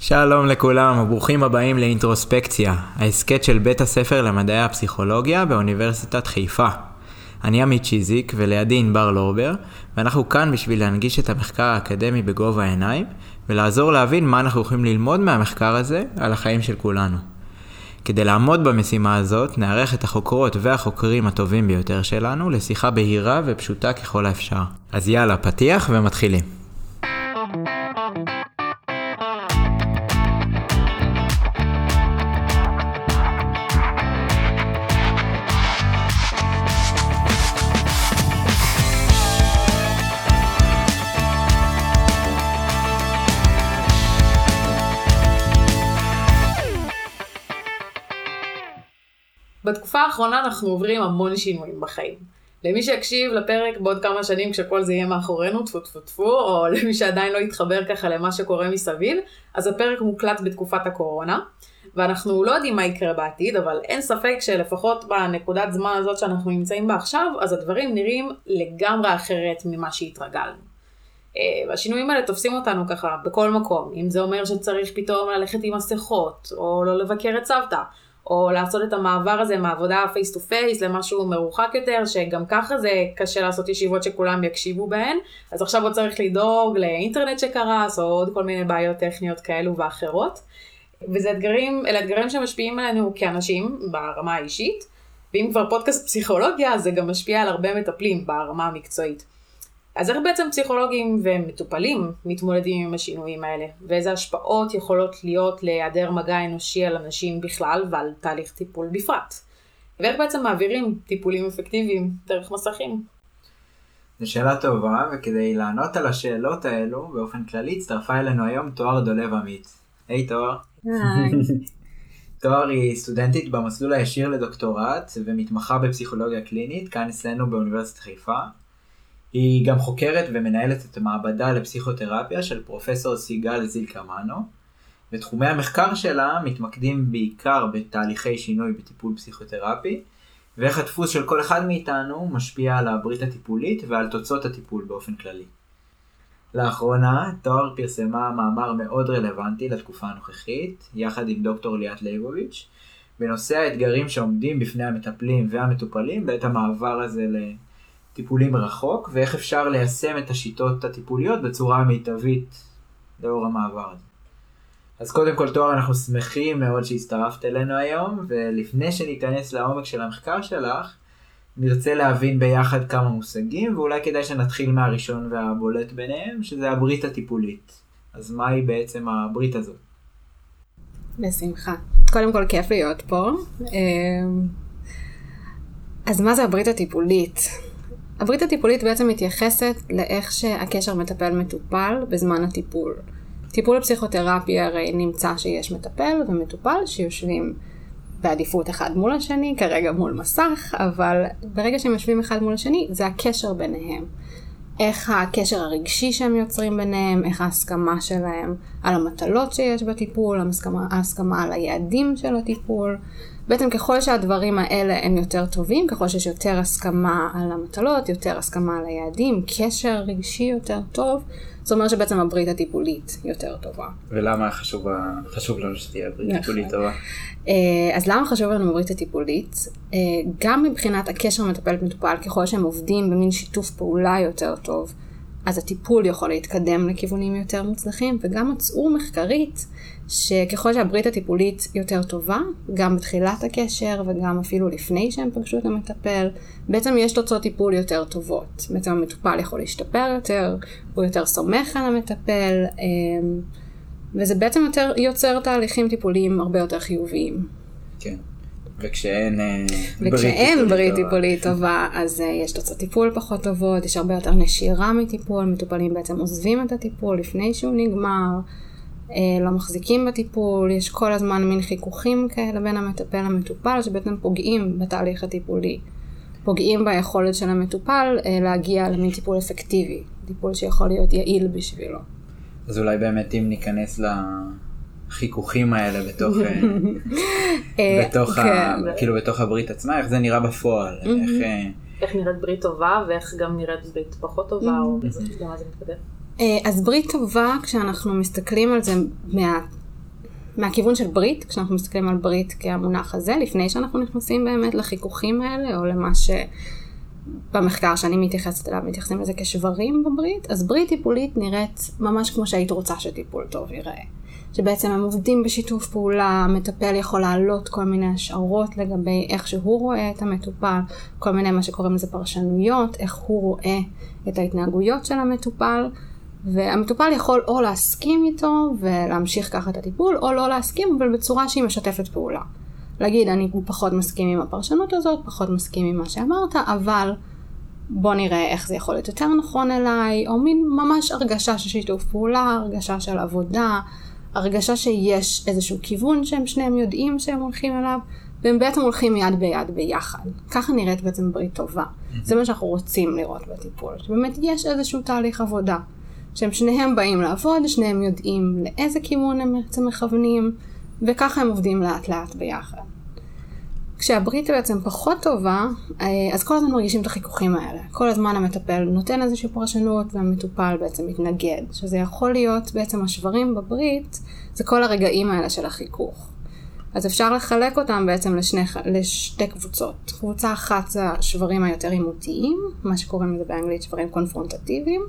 שלום לכולם וברוכים הבאים לאינטרוספקציה, ההסכת של בית הספר למדעי הפסיכולוגיה באוניברסיטת חיפה. אני עמית צ'יזיק ולידי ענבר לורבר, ואנחנו כאן בשביל להנגיש את המחקר האקדמי בגובה העיניים, ולעזור להבין מה אנחנו יכולים ללמוד מהמחקר הזה על החיים של כולנו. כדי לעמוד במשימה הזאת, נארח את החוקרות והחוקרים הטובים ביותר שלנו לשיחה בהירה ופשוטה ככל האפשר. אז יאללה, פתיח ומתחילים. בתקופה האחרונה אנחנו עוברים המון שינויים בחיים. למי שיקשיב לפרק בעוד כמה שנים כשכל זה יהיה מאחורינו, טפו טפו טפו, או למי שעדיין לא יתחבר ככה למה שקורה מסביב, אז הפרק מוקלט בתקופת הקורונה, ואנחנו לא יודעים מה יקרה בעתיד, אבל אין ספק שלפחות בנקודת זמן הזאת שאנחנו נמצאים בה עכשיו, אז הדברים נראים לגמרי אחרת ממה שהתרגלנו. אה, והשינויים האלה תופסים אותנו ככה בכל מקום, אם זה אומר שצריך פתאום ללכת עם מסכות, או לא לבקר את סבתא, או לעשות את המעבר הזה מעבודה face to face למשהו מרוחק יותר, שגם ככה זה קשה לעשות ישיבות שכולם יקשיבו בהן, אז עכשיו עוד צריך לדאוג לאינטרנט שקרס, או עוד כל מיני בעיות טכניות כאלו ואחרות. וזה אתגרים, אלה אתגרים שמשפיעים עלינו כאנשים ברמה האישית, ואם כבר פודקאסט פסיכולוגיה, זה גם משפיע על הרבה מטפלים ברמה המקצועית. אז איך בעצם פסיכולוגים ומטופלים מתמודדים עם השינויים האלה, ואיזה השפעות יכולות להיות להיעדר מגע אנושי על אנשים בכלל ועל תהליך טיפול בפרט. ואיך בעצם מעבירים טיפולים אפקטיביים דרך מסכים. זו שאלה טובה, וכדי לענות על השאלות האלו, באופן כללי הצטרפה אלינו היום תואר דולב עמית. היי hey, תואר. היי. תואר היא סטודנטית במסלול הישיר לדוקטורט ומתמחה בפסיכולוגיה קלינית כאן אצלנו באוניברסיטת חיפה. היא גם חוקרת ומנהלת את המעבדה לפסיכותרפיה של פרופסור סיגל זילקמנו, ותחומי המחקר שלה מתמקדים בעיקר בתהליכי שינוי בטיפול פסיכותרפי, ואיך הדפוס של כל אחד מאיתנו משפיע על הברית הטיפולית ועל תוצאות הטיפול באופן כללי. לאחרונה, תואר פרסמה מאמר מאוד רלוונטי לתקופה הנוכחית, יחד עם דוקטור ליאת ליבוביץ', בנושא האתגרים שעומדים בפני המטפלים והמטופלים בעת המעבר הזה טיפולים מרחוק, ואיך אפשר ליישם את השיטות הטיפוליות בצורה המיטבית לאור המעבר הזה. אז קודם כל תואר אנחנו שמחים מאוד שהצטרפת אלינו היום, ולפני שניכנס לעומק של המחקר שלך, נרצה להבין ביחד כמה מושגים, ואולי כדאי שנתחיל מהראשון והבולט ביניהם, שזה הברית הטיפולית. אז מהי בעצם הברית הזאת? בשמחה. קודם כל כיף להיות פה. אמ, אז מה זה הברית הטיפולית? הברית הטיפולית בעצם מתייחסת לאיך שהקשר מטפל-מטופל בזמן הטיפול. טיפול פסיכותרפי הרי נמצא שיש מטפל ומטופל שיושבים בעדיפות אחד מול השני, כרגע מול מסך, אבל ברגע שהם יושבים אחד מול השני, זה הקשר ביניהם. איך הקשר הרגשי שהם יוצרים ביניהם, איך ההסכמה שלהם על המטלות שיש בטיפול, ההסכמה, ההסכמה על היעדים של הטיפול. בעצם ככל שהדברים האלה הם יותר טובים, ככל שיש יותר הסכמה על המטלות, יותר הסכמה על היעדים, קשר רגשי יותר טוב, זאת אומרת שבעצם הברית הטיפולית יותר טובה. ולמה חשוב, חשוב לנו שתהיה ברית נכון. טיפולית טובה? אה, אז למה חשוב לנו ברית הטיפולית? אה, גם מבחינת הקשר מטפל-מטופל, ככל שהם עובדים במין שיתוף פעולה יותר טוב, אז הטיפול יכול להתקדם לכיוונים יותר מוצלחים, וגם מצאו מחקרית שככל שהברית הטיפולית יותר טובה, גם בתחילת הקשר וגם אפילו לפני שהם פגשו את המטפל, בעצם יש תוצאות טיפול יותר טובות. בעצם המטופל יכול להשתפר יותר, הוא יותר סומך על המטפל, אמ, וזה בעצם יותר יוצר תהליכים טיפוליים הרבה יותר חיוביים. וכשאין אה, וכשאין ברית טיפולית טובה, אז uh, יש תוצאות טיפול פחות טובות, יש הרבה יותר נשירה מטיפול, מטופלים בעצם עוזבים את הטיפול לפני שהוא נגמר, uh, לא מחזיקים בטיפול, יש כל הזמן מין חיכוכים כאלה בין המטפל למטופל, שבעצם פוגעים בתהליך הטיפולי. פוגעים ביכולת של המטופל להגיע למין טיפול אפקטיבי, טיפול שיכול להיות יעיל בשבילו. אז אולי באמת אם ניכנס ל... החיכוכים האלה בתוך, אה, אה, בתוך, ה, כן. כאילו בתוך הברית עצמה, איך זה נראה בפועל, איך... אה, איך נראית ברית טובה ואיך גם נראית ברית פחות טובה, או גם מה זה מתקדם. אז ברית טובה, כשאנחנו מסתכלים על זה מה, מהכיוון של ברית, כשאנחנו מסתכלים על ברית כהמונח הזה, לפני שאנחנו נכנסים באמת לחיכוכים האלה, או למה שבמחקר שאני מתייחסת אליו, מתייחסים לזה כשברים בברית, אז ברית טיפולית נראית ממש כמו שהיית רוצה שטיפול טוב ייראה. שבעצם הם עובדים בשיתוף פעולה, המטפל יכול להעלות כל מיני השערות לגבי איך שהוא רואה את המטופל, כל מיני מה שקוראים לזה פרשנויות, איך הוא רואה את ההתנהגויות של המטופל, והמטופל יכול או להסכים איתו ולהמשיך ככה את הטיפול, או לא להסכים, אבל בצורה שהיא משתפת פעולה. להגיד, אני פחות מסכים עם הפרשנות הזאת, פחות מסכים עם מה שאמרת, אבל בוא נראה איך זה יכול להיות יותר נכון אליי, או מין ממש הרגשה של שיתוף פעולה, הרגשה של עבודה, הרגשה שיש איזשהו כיוון שהם שניהם יודעים שהם הולכים אליו, והם בעצם הולכים יד ביד ביחד. ככה נראית בעצם ברית טובה. זה מה שאנחנו רוצים לראות בטיפול, שבאמת יש איזשהו תהליך עבודה. שהם שניהם באים לעבוד, שניהם יודעים לאיזה כיוון הם בעצם מכוונים, וככה הם עובדים לאט לאט ביחד. כשהברית בעצם פחות טובה, אה, אז כל הזמן מרגישים את החיכוכים האלה. כל הזמן המטפל נותן איזושהי פרשנות והמטופל בעצם מתנגד. שזה יכול להיות בעצם השברים בברית, זה כל הרגעים האלה של החיכוך. אז אפשר לחלק אותם בעצם לשני, לשתי קבוצות. קבוצה אחת זה השברים היותר עימותיים, מה שקוראים לזה באנגלית שברים קונפרונטטיביים.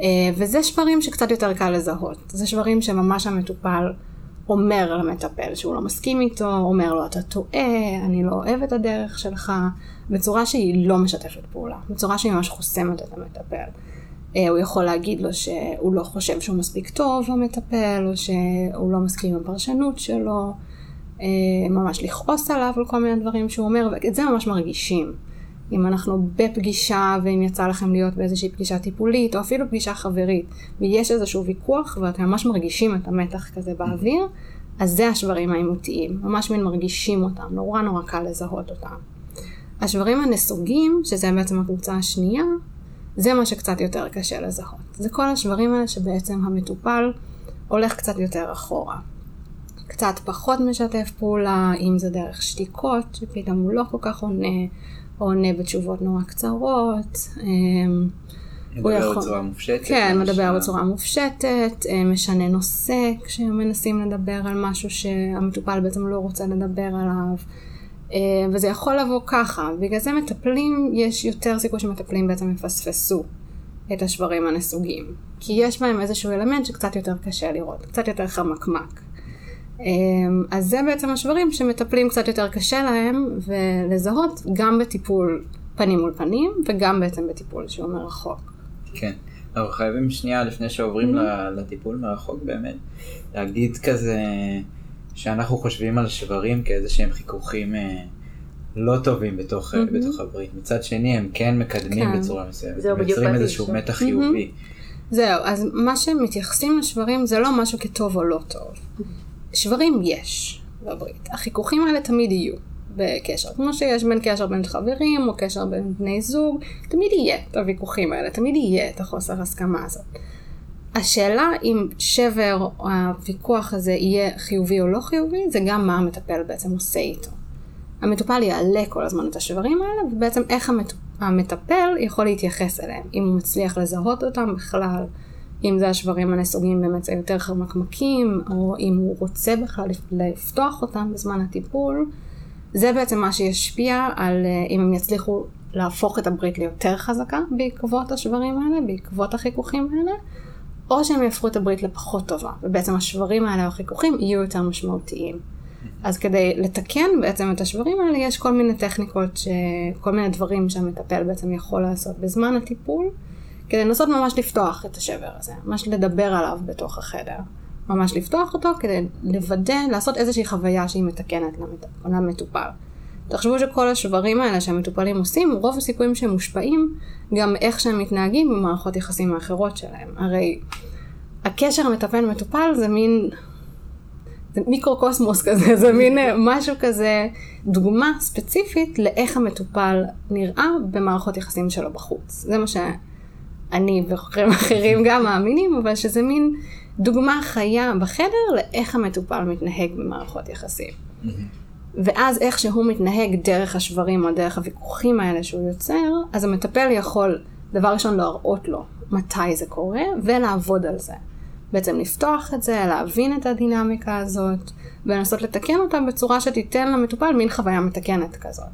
אה, וזה שברים שקצת יותר קל לזהות. זה שברים שממש המטופל אומר למטפל שהוא לא מסכים איתו, אומר לו אתה טועה, אני לא אוהב את הדרך שלך, בצורה שהיא לא משתפת פעולה, בצורה שהיא ממש חוסמת את המטפל. אה, הוא יכול להגיד לו שהוא לא חושב שהוא מספיק טוב, המטפל, או שהוא לא מסכים עם הפרשנות שלו, אה, ממש לכעוס עליו על כל מיני דברים שהוא אומר, ואת זה ממש מרגישים. אם אנחנו בפגישה ואם יצא לכם להיות באיזושהי פגישה טיפולית או אפילו פגישה חברית ויש איזשהו ויכוח ואתם ממש מרגישים את המתח כזה באוויר, אז זה השברים העימותיים, ממש מין מרגישים אותם, נורא נורא קל לזהות אותם. השברים הנסוגים, שזה בעצם הקבוצה השנייה, זה מה שקצת יותר קשה לזהות. זה כל השברים האלה שבעצם המטופל הולך קצת יותר אחורה. קצת פחות משתף פעולה, אם זה דרך שתיקות, שפתאום הוא לא כל כך עונה, עונה בתשובות נורא קצרות. אמ, מדבר יכול... בצורה מופשטת. כן, מדבר בצורה מופשטת, אה, משנה נושא כשמנסים לדבר על משהו שהמטופל בעצם לא רוצה לדבר עליו. אה, וזה יכול לבוא ככה, בגלל זה מטפלים, יש יותר סיכוי שמטפלים בעצם יפספסו את השברים הנסוגים. כי יש בהם איזשהו אלמנט שקצת יותר קשה לראות, קצת יותר חמקמק. אמ, אז זה בעצם השברים שמטפלים קצת יותר קשה להם ולזהות גם בטיפול פנים מול פנים וגם בעצם בטיפול שהוא מרחוק. כן, אנחנו חייבים שנייה לפני שעוברים mm-hmm. לטיפול מרחוק באמת, להגיד כזה שאנחנו חושבים על שברים כאיזה שהם חיכוכים אה, לא טובים בתוך, mm-hmm. בתוך הברית. מצד שני הם כן מקדמים כן. בצורה מסוימת, הם יוצרים איזשהו מתח חיובי. Mm-hmm. זהו, אז מה שמתייחסים לשברים זה לא משהו כטוב או לא טוב. שברים יש בברית. החיכוכים האלה תמיד יהיו בקשר. כמו שיש בין קשר בין חברים או קשר בין בני זוג, תמיד יהיה את הוויכוחים האלה, תמיד יהיה את החוסר הסכמה הזאת. השאלה אם שבר או הוויכוח הזה יהיה חיובי או לא חיובי, זה גם מה המטפל בעצם עושה איתו. המטופל יעלה כל הזמן את השברים האלה, ובעצם איך המטפל יכול להתייחס אליהם. אם הוא מצליח לזהות אותם בכלל, אם זה השברים הנסוגים זה יותר חמקמקים, או אם הוא רוצה בכלל לפתוח אותם בזמן הטיפול, זה בעצם מה שישפיע על אה, אם הם יצליחו להפוך את הברית ליותר חזקה בעקבות השברים האלה, בעקבות החיכוכים האלה, או שהם יהפכו את הברית לפחות טובה, ובעצם השברים האלה או החיכוכים יהיו יותר משמעותיים. אז כדי לתקן בעצם את השברים האלה, יש כל מיני טכניקות, ש... כל מיני דברים שהמטפל בעצם יכול לעשות בזמן הטיפול. כדי לנסות ממש לפתוח את השבר הזה, ממש לדבר עליו בתוך החדר. ממש לפתוח אותו כדי לוודא, לעשות איזושהי חוויה שהיא מתקנת למט... למטופל. תחשבו שכל השברים האלה שהמטופלים עושים, רוב הסיכויים שהם מושפעים גם איך שהם מתנהגים במערכות יחסים האחרות שלהם. הרי הקשר המטפל-מטופל זה מין, זה מיקרוקוסמוס כזה, זה מין משהו כזה, דוגמה ספציפית לאיך המטופל נראה במערכות יחסים שלו בחוץ. זה מה ש... אני וחוקרים אחרים גם מאמינים, אבל שזה מין דוגמה חיה בחדר לאיך המטופל מתנהג במערכות יחסים. ואז איך שהוא מתנהג דרך השברים או דרך הוויכוחים האלה שהוא יוצר, אז המטפל יכול דבר ראשון להראות לו מתי זה קורה ולעבוד על זה. בעצם לפתוח את זה, להבין את הדינמיקה הזאת, ולנסות לתקן אותה בצורה שתיתן למטופל מין חוויה מתקנת כזאת.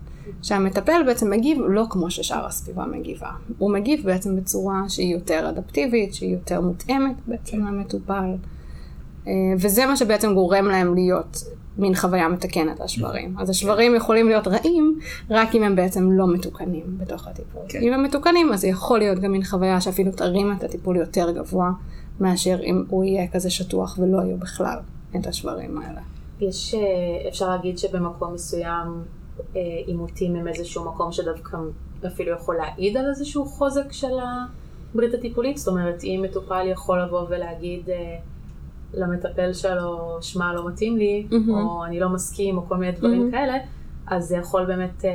שהמטפל בעצם מגיב לא כמו ששאר הסביבה מגיבה. הוא מגיב בעצם בצורה שהיא יותר אדפטיבית, שהיא יותר מותאמת בעצם למטופל. אה, וזה מה שבעצם גורם להם להיות מין חוויה מתקנת לשברים. אז השברים יכולים להיות רעים רק אם הם בעצם לא מתוקנים בתוך הטיפול. כן. אם הם מתוקנים אז זה יכול להיות גם מין חוויה שאפילו תרים את הטיפול יותר גבוה מאשר אם הוא יהיה כזה שטוח ולא יהיו בכלל את השברים האלה. יש, אה, אפשר להגיד שבמקום מסוים עימותים הם איזשהו מקום שדווקא אפילו יכול להעיד על איזשהו חוזק של הברית הטיפולית? זאת אומרת, אם מטופל יכול לבוא ולהגיד אה, למטפל שלו, שמע, לא מתאים לי. או אני לא מסכים, או כל מיני דברים. כאלה, אז זה יכול באמת, אה,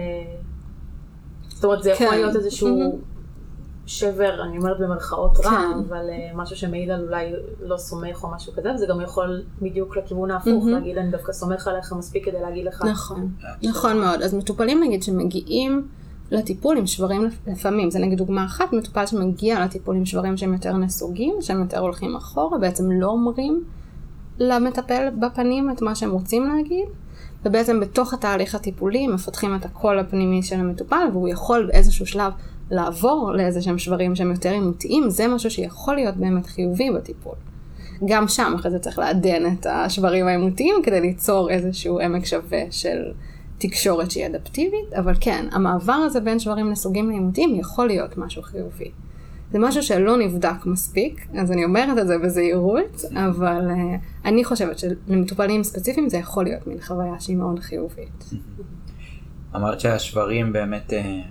זאת אומרת, זה יכול כן. להיות איזשהו. שבר, אני אומרת במרכאות רע, כן. אבל אה, משהו שמעיד על אולי לא סומך או משהו כזה, וזה גם יכול בדיוק לכיוון ההפוך, מהמם. להגיד אני דווקא סומך עליך מספיק כדי להגיד לך. נכון, נכון מאוד. אז מטופלים נגיד שמגיעים לטיפול עם שברים לפ- לפעמים, זה נגיד דוגמה אחת, מטופל שמגיע לטיפול עם שברים שהם יותר נסוגים, שהם יותר הולכים אחורה, בעצם לא אומרים למטפל בפנים את מה שהם רוצים להגיד, ובעצם בתוך התהליך הטיפולי מפתחים את הקול הפנימי של המטופל, והוא יכול באיזשהו שלב לעבור לאיזה שהם שברים שהם יותר עימותיים, זה משהו שיכול להיות באמת חיובי בטיפול. גם שם אחרי זה צריך לעדן את השברים העימותיים כדי ליצור איזשהו עמק שווה של תקשורת שהיא אדפטיבית, אבל כן, המעבר הזה בין שברים לסוגים לעימותיים יכול להיות משהו חיובי. זה משהו שלא נבדק מספיק, אז אני אומרת את זה בזהירות, אבל uh, אני חושבת שלמטופלים ספציפיים זה יכול להיות מין חוויה שהיא מאוד חיובית. אמרת שהשברים באמת אה,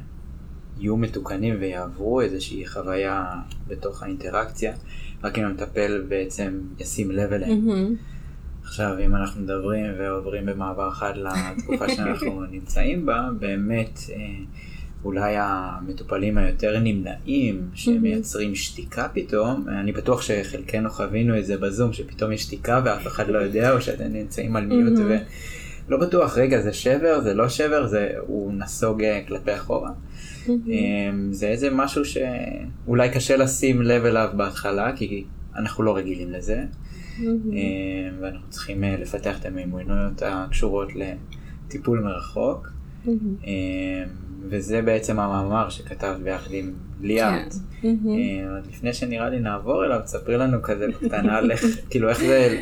יהיו מתוקנים ויעברו איזושהי חוויה בתוך האינטראקציה, רק אם המטפל בעצם ישים לב אליהם. עכשיו, אם אנחנו מדברים ועוברים במעבר חד לתקופה שאנחנו נמצאים בה, באמת אה, אולי המטופלים היותר נמנעים, שמייצרים שתיקה פתאום, אני בטוח שחלקנו חווינו את זה בזום, שפתאום יש שתיקה ואף אחד לא יודע, או שאתם נמצאים על מיוט ולא בטוח, רגע, זה שבר, זה לא שבר, זה, הוא נסוג אה, כלפי אחורה. אה, זה איזה משהו שאולי קשה לשים לב אליו בהתחלה, כי אנחנו לא רגילים לזה. אה, ואנחנו צריכים אה, לפתח את המיומנויות הקשורות לטיפול מרחוק. אה, וזה בעצם המאמר שכתבת ביחד עם ליאת. כן. אה, אז לפני שנראה לי נעבור אליו, תספרי לנו כזה בקטנה על איך, כאילו איך זה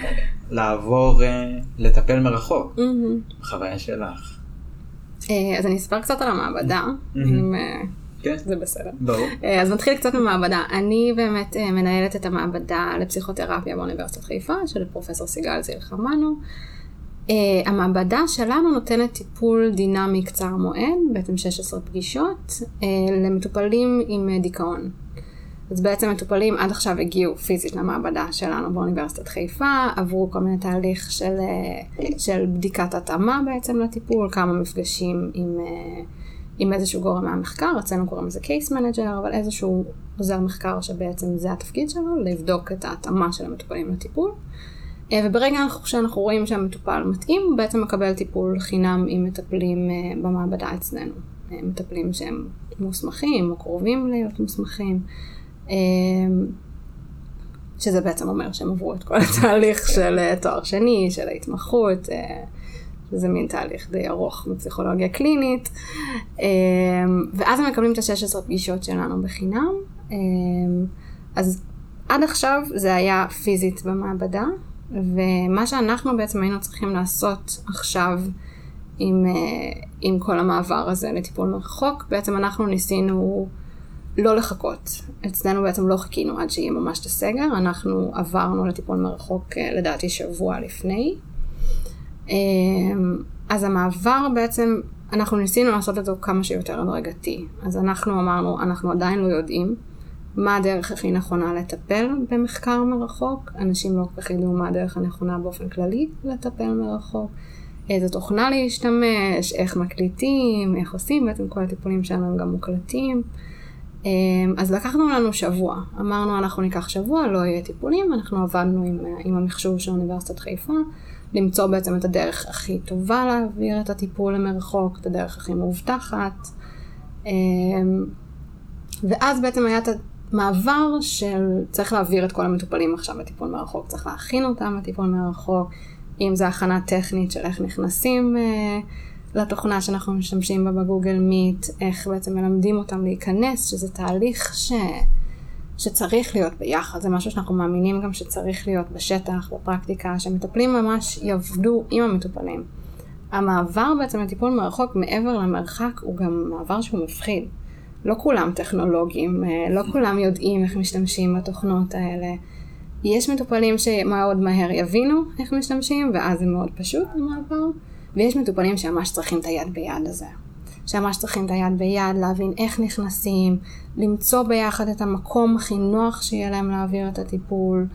לעבור, אה, לטפל מרחוק, בחוויה שלך. אה, אז אני אספר קצת על המעבדה, אם אה, כן, זה בסדר. ברור. אה, אז נתחיל קצת במעבדה. אני באמת מנהלת את המעבדה לפסיכותרפיה באוניברסיטת חיפה, של פרופסור סיגל זיל חמנו. המעבדה שלנו נותנת טיפול דינמי קצר מועד, בעצם 16 פגישות, למטופלים עם דיכאון. אז בעצם מטופלים עד עכשיו הגיעו פיזית למעבדה שלנו באוניברסיטת חיפה, עברו כל מיני תהליך של, uh, של בדיקת התאמה בעצם לטיפול, כמה מפגשים עם, uh, עם איזשהו גורם מהמחקר, אצלנו קוראים לזה case manager, אבל איזשהו עוזר מחקר שבעצם זה התפקיד שלו, לבדוק את ההתאמה של המטופלים לטיפול. אה, וברגע שאנחנו רואים שהמטופל מתאים, הוא בעצם מקבל טיפול חינם עם מטפלים אה, במעבדה אצלנו. אה, מטפלים שהם מוסמכים או קרובים להיות מוסמכים. אה, שזה בעצם אומר שהם עברו את כל התהליך של אה, תואר שני, של ההתמחות, אה, שזה מין תהליך די ארוך בפסיכולוגיה קלינית. אה, ואז הם מקבלים את ה-16 פגישות שלנו בחינם. אה, אז עד עכשיו זה היה פיזית במעבדה, ומה שאנחנו בעצם היינו צריכים לעשות עכשיו עם, אה, עם כל המעבר הזה לטיפול מרחוק, בעצם אנחנו ניסינו לא לחכות. אצלנו בעצם לא חיכינו עד שיהיה ממש את הסגר, אנחנו עברנו לטיפול מרחוק אה, לדעתי שבוע לפני. אה, אז המעבר בעצם, אנחנו ניסינו לעשות אותו כמה שיותר הדרגתי. אז אנחנו אמרנו, אנחנו עדיין לא יודעים מה הדרך הכי נכונה לטפל במחקר מרחוק. אנשים לא כל כך ידעו מה הדרך הנכונה באופן כללי לטפל מרחוק. איזה תוכנה להשתמש, איך מקליטים, איך עושים, בעצם כל הטיפולים שלנו הם גם מוקלטים. אז לקחנו לנו שבוע, אמרנו אנחנו ניקח שבוע, לא יהיה טיפולים, אנחנו עבדנו עם, עם המחשוב של אוניברסיטת חיפה, למצוא בעצם את הדרך הכי טובה להעביר את הטיפול למרחוק, את הדרך הכי מאובטחת. ואז בעצם היה את מעבר של צריך להעביר את כל המטופלים עכשיו לטיפול מרחוק, צריך להכין אותם לטיפול מרחוק, אם זה הכנה טכנית של איך נכנסים אה, לתוכנה שאנחנו משתמשים בה בגוגל מיט, איך בעצם מלמדים אותם להיכנס, שזה תהליך ש... שצריך להיות ביחד, זה משהו שאנחנו מאמינים גם שצריך להיות בשטח, בפרקטיקה, שמטפלים ממש יעבדו עם המטופלים. המעבר בעצם לטיפול מרחוק מעבר למרחק הוא גם מעבר שהוא מפחיד. לא כולם טכנולוגיים, אה, לא כולם יודעים איך משתמשים בתוכנות האלה. יש מטופלים שמאוד מהר יבינו איך משתמשים, ואז זה מאוד פשוט המעבר, ויש מטופלים שממש צריכים את היד ביד הזה. שממש צריכים את היד ביד, להבין איך נכנסים, למצוא ביחד את המקום הכי נוח שיהיה להם להעביר את הטיפול.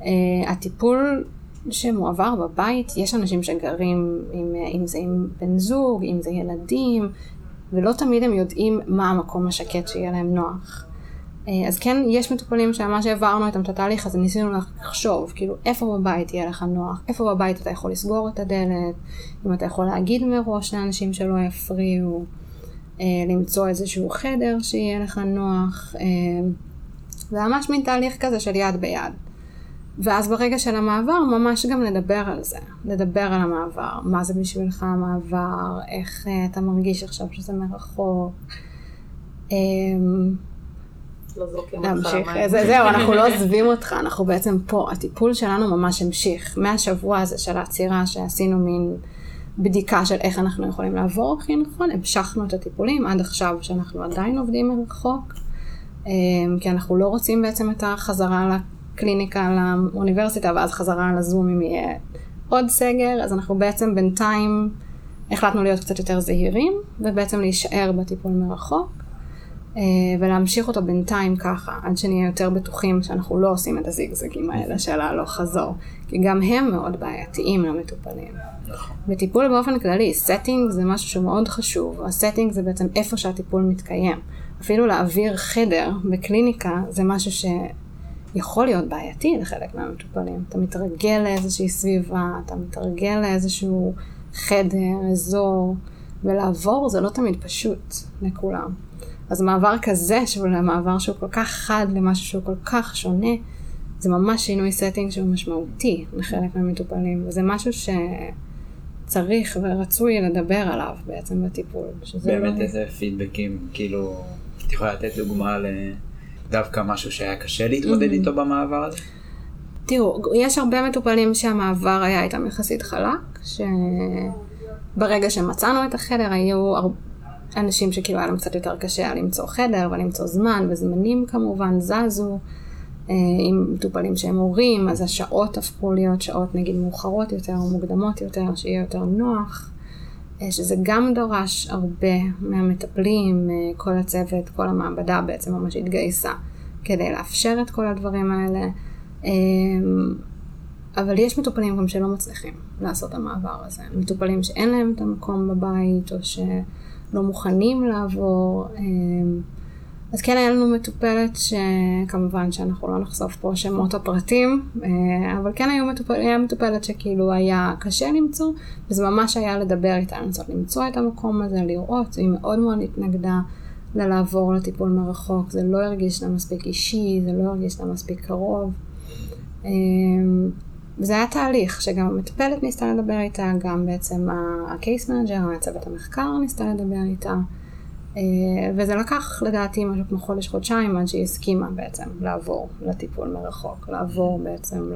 Uh, הטיפול שמועבר בבית, יש אנשים שגרים, עם, אם זה עם בן זוג, אם זה ילדים, ולא תמיד הם יודעים מה המקום השקט שיהיה להם נוח. אה, אז כן, יש מטופלים שממש העברנו איתם את התהליך הזה, ניסינו לחשוב, כאילו, איפה בבית יהיה לך נוח, איפה בבית אתה יכול לסגור את הדלת, אם אתה יכול להגיד מראש לאנשים שלא יפריעו, אה, למצוא איזשהו חדר שיהיה לך נוח, אה, זה ממש מין תהליך כזה של יד ביד. ואז ברגע של המעבר, ממש גם לדבר על זה, לדבר על המעבר, מה זה בשבילך המעבר, איך אתה מרגיש עכשיו שזה מרחוק. לא זורקים להמשיך, זהו, אנחנו לא עוזבים אותך, אנחנו בעצם פה, הטיפול שלנו ממש המשיך. מהשבוע הזה של העצירה שעשינו מין בדיקה של איך אנחנו יכולים לעבור הכי נכון, המשכנו את הטיפולים עד עכשיו שאנחנו עדיין עובדים מרחוק, אמ, כי אנחנו לא רוצים בעצם את החזרה לקליניקה, לאוניברסיטה, ואז חזרה לזום אם יהיה עוד סגר, אז אנחנו בעצם בינתיים החלטנו להיות קצת יותר זהירים, ובעצם להישאר בטיפול מרחוק. אה, ולהמשיך אותו בינתיים ככה, עד שנהיה יותר בטוחים שאנחנו לא עושים את הזיגזגים האלה של הלוך חזור, כי גם הם מאוד בעייתיים למטופלים. נכון. בטיפול באופן כללי, setting זה משהו שהוא מאוד חשוב, הסטינג זה בעצם איפה שהטיפול מתקיים. אפילו להעביר חדר בקליניקה זה משהו שיכול להיות בעייתי לחלק מהמטופלים. אתה מתרגל לאיזושהי סביבה, אתה מתרגל לאיזשהו חדר, אזור, ולעבור זה לא תמיד פשוט לכולם. אז מעבר כזה, שהוא מעבר שהוא כל כך חד למשהו שהוא כל כך שונה, זה ממש שינוי setting שהוא משמעותי לחלק מהמטופלים, וזה משהו שצריך ורצוי לדבר עליו בעצם בטיפול. באמת לא... איזה פידבקים, כאילו, את יכולה לתת דוגמה לדווקא משהו שהיה קשה להתמודד mm-hmm. איתו במעבר הזה? תראו, יש הרבה מטופלים שהמעבר היה איתם יחסית חלק, שברגע שמצאנו את החדר היו אנשים שכאילו היה להם קצת יותר קשה למצוא חדר ולמצוא זמן, וזמנים כמובן זזו. אה, עם מטופלים שהם הורים, אז השעות הפכו להיות שעות נגיד מאוחרות יותר או מוקדמות יותר, שיהיה יותר נוח. אה, שזה גם דורש הרבה מהמטפלים, אה, כל הצוות, כל המעבדה בעצם ממש התגייסה כדי לאפשר את כל הדברים האלה. אבל יש מטופלים גם שלא מצליחים לעשות את המעבר הזה. מטופלים שאין להם את המקום בבית, או ש... לא מוכנים לעבור. אמ, אז כן היה לנו מטופלת שכמובן שאנחנו לא נחשוף פה שמות הפרטים, אה, אבל כן היו מטופל, היה מטופלת שכאילו היה קשה למצוא, וזה ממש היה לדבר איתה, לנסות למצוא את המקום הזה, לראות, היא מאוד מאוד התנגדה ללעבור לטיפול מרחוק, זה לא הרגיש לה מספיק אישי, זה לא הרגיש לה מספיק קרוב. וזה היה תהליך שגם המטפלת ניסתה לדבר איתה, גם בעצם ה case manager, הצוות המחקר ניסתה לדבר איתה, אה, וזה לקח לדעתי משהו כמו חודש חודשיים עד שהיא הסכימה בעצם לעבור לטיפול מרחוק, לעבור בעצם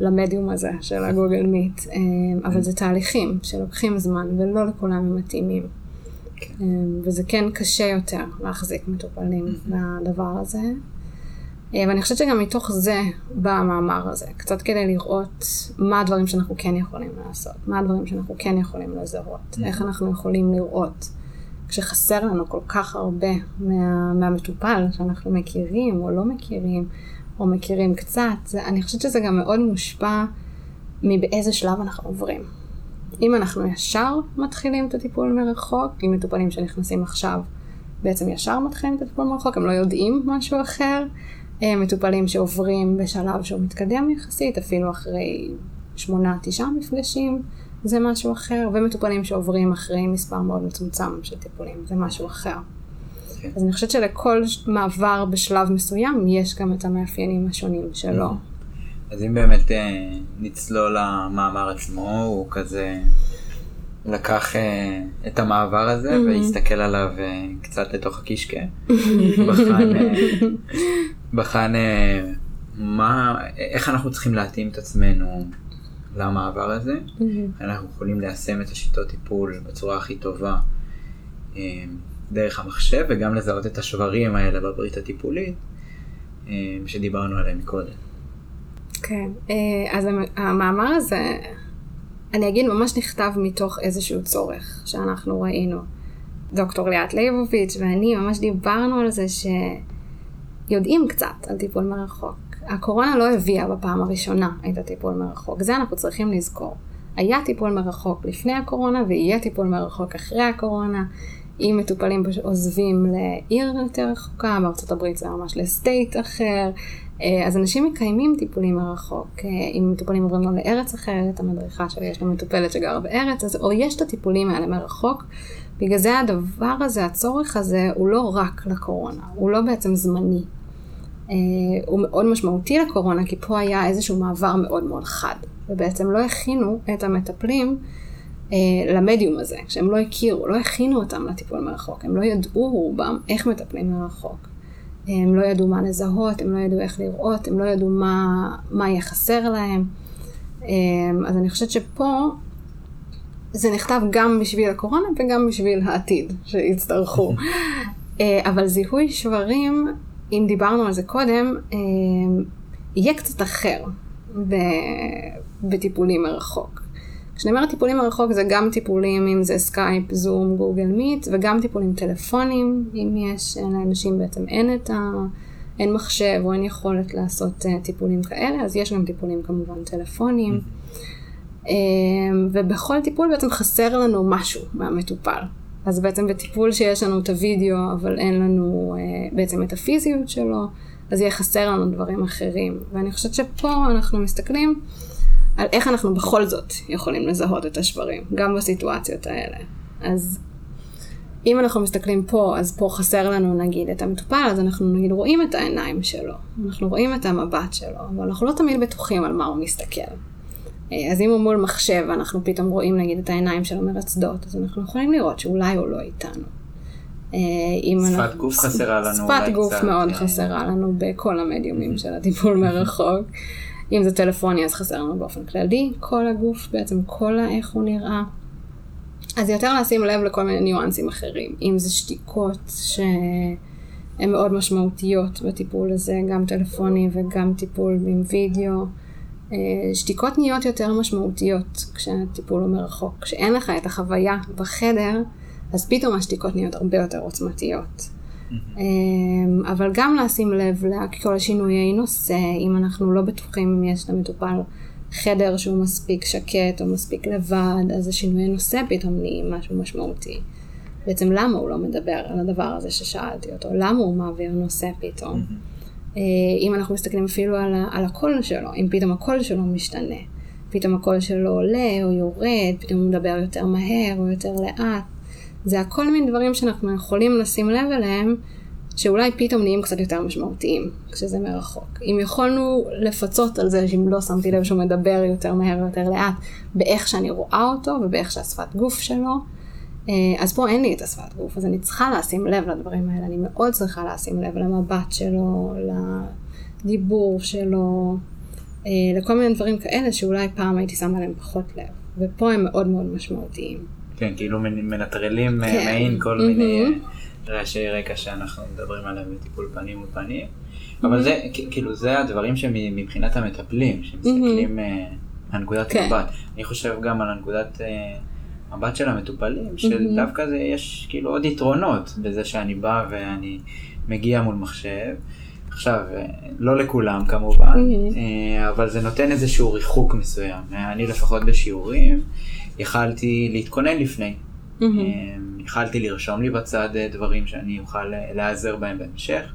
למדיום הזה של ה Google Meet, אה, אבל זה תהליכים שלוקחים זמן ולא לכולם הם מתאימים. כן. אה, וזה כן קשה יותר להחזיק מטופלים לדבר הזה. אה, ואני חושבת שגם מתוך זה בא המאמר הזה, קצת כדי לראות מה הדברים שאנחנו כן יכולים לעשות, מה הדברים שאנחנו כן יכולים לזהות, mm-hmm. איך אנחנו יכולים לראות כשחסר לנו כל כך הרבה מה, מהמטופל שאנחנו מכירים או לא מכירים, או מכירים קצת, זה, אני חושבת שזה גם מאוד מושפע מבאיזה שלב אנחנו עוברים. אם אנחנו ישר מתחילים את הטיפול מרחוק, עם מטופלים שנכנסים עכשיו, בעצם ישר מתחילים את הטיפול מרחוק, הם לא יודעים משהו אחר, מטופלים שעוברים בשלב שהוא מתקדם יחסית, אפילו אחרי שמונה, תשעה מפגשים, זה משהו אחר, ומטופלים שעוברים אחרי מספר מאוד מצומצם של טיפולים, זה משהו אחר. כן. אז אני חושבת שלכל מעבר בשלב מסוים יש גם את המאפיינים השונים שלו. אז אם באמת אה, נצלול למאמר עצמו, הוא כזה לקח אה, את המעבר הזה. והסתכל עליו אה, קצת לתוך הקישקע. בחן, אה, בחן אה, מה, איך אנחנו צריכים להתאים את עצמנו למעבר הזה. אנחנו יכולים ליישם את השיטות טיפול בצורה הכי טובה אה, דרך המחשב וגם לזהות את השברים האלה בברית הטיפולית אה, שדיברנו עליהם קודם. כן, אז המ- המאמר הזה, אני אגיד, ממש נכתב מתוך איזשהו צורך שאנחנו ראינו. דוקטור ליאת ליבוביץ' ואני ממש דיברנו על זה שיודעים קצת על טיפול מרחוק. הקורונה לא הביאה בפעם הראשונה את הטיפול מרחוק, זה אנחנו צריכים לזכור. היה טיפול מרחוק לפני הקורונה ויהיה טיפול מרחוק אחרי הקורונה. אם מטופלים עוזבים לעיר יותר רחוקה, בארצות הברית זה ממש לסטייט אחר, אז אנשים מקיימים טיפולים מרחוק. אה, אם מטופלים עוברים גם לארץ אחרת, המדריכה שלי יש לה מטופלת שגרה בארץ, אז או יש את הטיפולים האלה מרחוק. בגלל זה הדבר הזה, הצורך הזה, הוא לא רק לקורונה, הוא לא בעצם זמני. אה, הוא מאוד משמעותי לקורונה, כי פה היה איזשהו מעבר מאוד מאוד חד, ובעצם לא הכינו את המטפלים אה, למדיום הזה, כשהם לא הכירו, לא הכינו אותם לטיפול מרחוק, הם לא ידעו רובם איך מטפלים מרחוק. הם לא ידעו מה לזהות, הם לא ידעו איך לראות, הם לא ידעו מה, מה יהיה חסר להם. אה, אז אני חושבת שפה זה נכתב גם בשביל הקורונה וגם בשביל העתיד שיצטרכו. אה, אבל זיהוי שברים, אם דיברנו על זה קודם, אה, יהיה קצת אחר בטיפולים מרחוק. כשאני אומרת טיפולים מרחוק זה גם טיפולים, אם זה Skype, Zoom, Google Meet, וגם טיפולים טלפונים, אם יש, לאנשים בעצם אין את ה... אין מחשב או אין יכולת לעשות uh, טיפולים כאלה, אז יש גם טיפולים כמובן טלפונים. Um, ובכל טיפול בעצם חסר לנו משהו מהמטופל. אז בעצם בטיפול שיש לנו את הוידאו, אבל אין לנו uh, בעצם את הפיזיות שלו, אז יהיה חסר לנו דברים אחרים. ואני חושבת שפה אנחנו מסתכלים על איך אנחנו בכל זאת יכולים לזהות את השברים, גם בסיטואציות האלה. אז אם אנחנו מסתכלים פה, אז פה חסר לנו נגיד את המטופל, אז אנחנו נגיד רואים את העיניים שלו, אנחנו רואים את המבט שלו, אבל אנחנו לא תמיד בטוחים על מה הוא מסתכל. אה, אז אם הוא מול מחשב ואנחנו פתאום רואים נגיד את העיניים שלו מרצדות, אז אנחנו יכולים לראות שאולי הוא לא איתנו. אה, שפת אנחנו- גוף חסרה לנו שפת גוף קצת, מאוד כן. חסרה לנו בכל המדיומים של הטיפול מרחוק. אם זה טלפוני אז חסר לנו באופן כללי, כל הגוף בעצם, כל ה- איך הוא נראה. אז יותר לשים לב לכל מיני ניואנסים אחרים, אם זה שתיקות שהן מאוד משמעותיות בטיפול הזה, גם טלפוני וגם טיפול עם וידאו. אה, שתיקות נהיות יותר משמעותיות כשהטיפול הוא מרחוק. כשאין לך את החוויה בחדר, אז פתאום השתיקות נהיות הרבה יותר עוצמתיות. אמ, אבל גם לשים לב לכל השינויי נושא, אם אנחנו לא בטוחים אם יש למטופל חדר שהוא מספיק שקט או מספיק לבד, אז השינויי נושא פתאום נהיים משהו משמעותי. בעצם למה הוא לא מדבר על הדבר הזה ששאלתי אותו? למה הוא מעביר נושא פתאום? אה, אם אנחנו מסתכלים אפילו על, על הקול שלו, אם פתאום הקול שלו משתנה, פתאום הקול שלו עולה או יורד, פתאום הוא מדבר יותר מהר או יותר לאט. זה הכל מיני דברים שאנחנו יכולים לשים לב אליהם, שאולי פתאום נהיים קצת יותר משמעותיים כשזה מרחוק. אם יכולנו לפצות על זה שאם לא שמתי לב שהוא מדבר יותר מהר ויותר לאט, באיך שאני רואה אותו ובאיך שהשפת גוף שלו, אה, אז פה אין לי את השפת גוף, אז אני צריכה לשים לב לדברים האלה, אני מאוד צריכה לשים לב למבט שלו, לדיבור שלו, אה, לכל מיני דברים כאלה שאולי פעם הייתי שמה להם פחות לב, ופה הם מאוד מאוד משמעותיים. כן, כאילו מנ- מנטרלים אה, כן. מעין כל מהמם. מיני אה, רעשי רקע שאנחנו מדברים עליהם בטיפול פנים מול פנים. אבל זה, כאילו, זה הדברים שמבחינת המטפלים, שמסתכלים אה, מהנקודת כן. מבט. אני חושב גם על הנקודת מבט של המטופלים. שדווקא זה יש כאילו עוד יתרונות בזה שאני בא ואני מגיע מול מחשב. עכשיו, לא לכולם כמובן. אה, אבל זה נותן איזשהו ריחוק מסוים. אני לפחות בשיעורים, יכלתי להתכונן לפני. אה, יכלתי לרשום לי בצד אה, דברים שאני אוכל אה, להיעזר בהם בהמשך.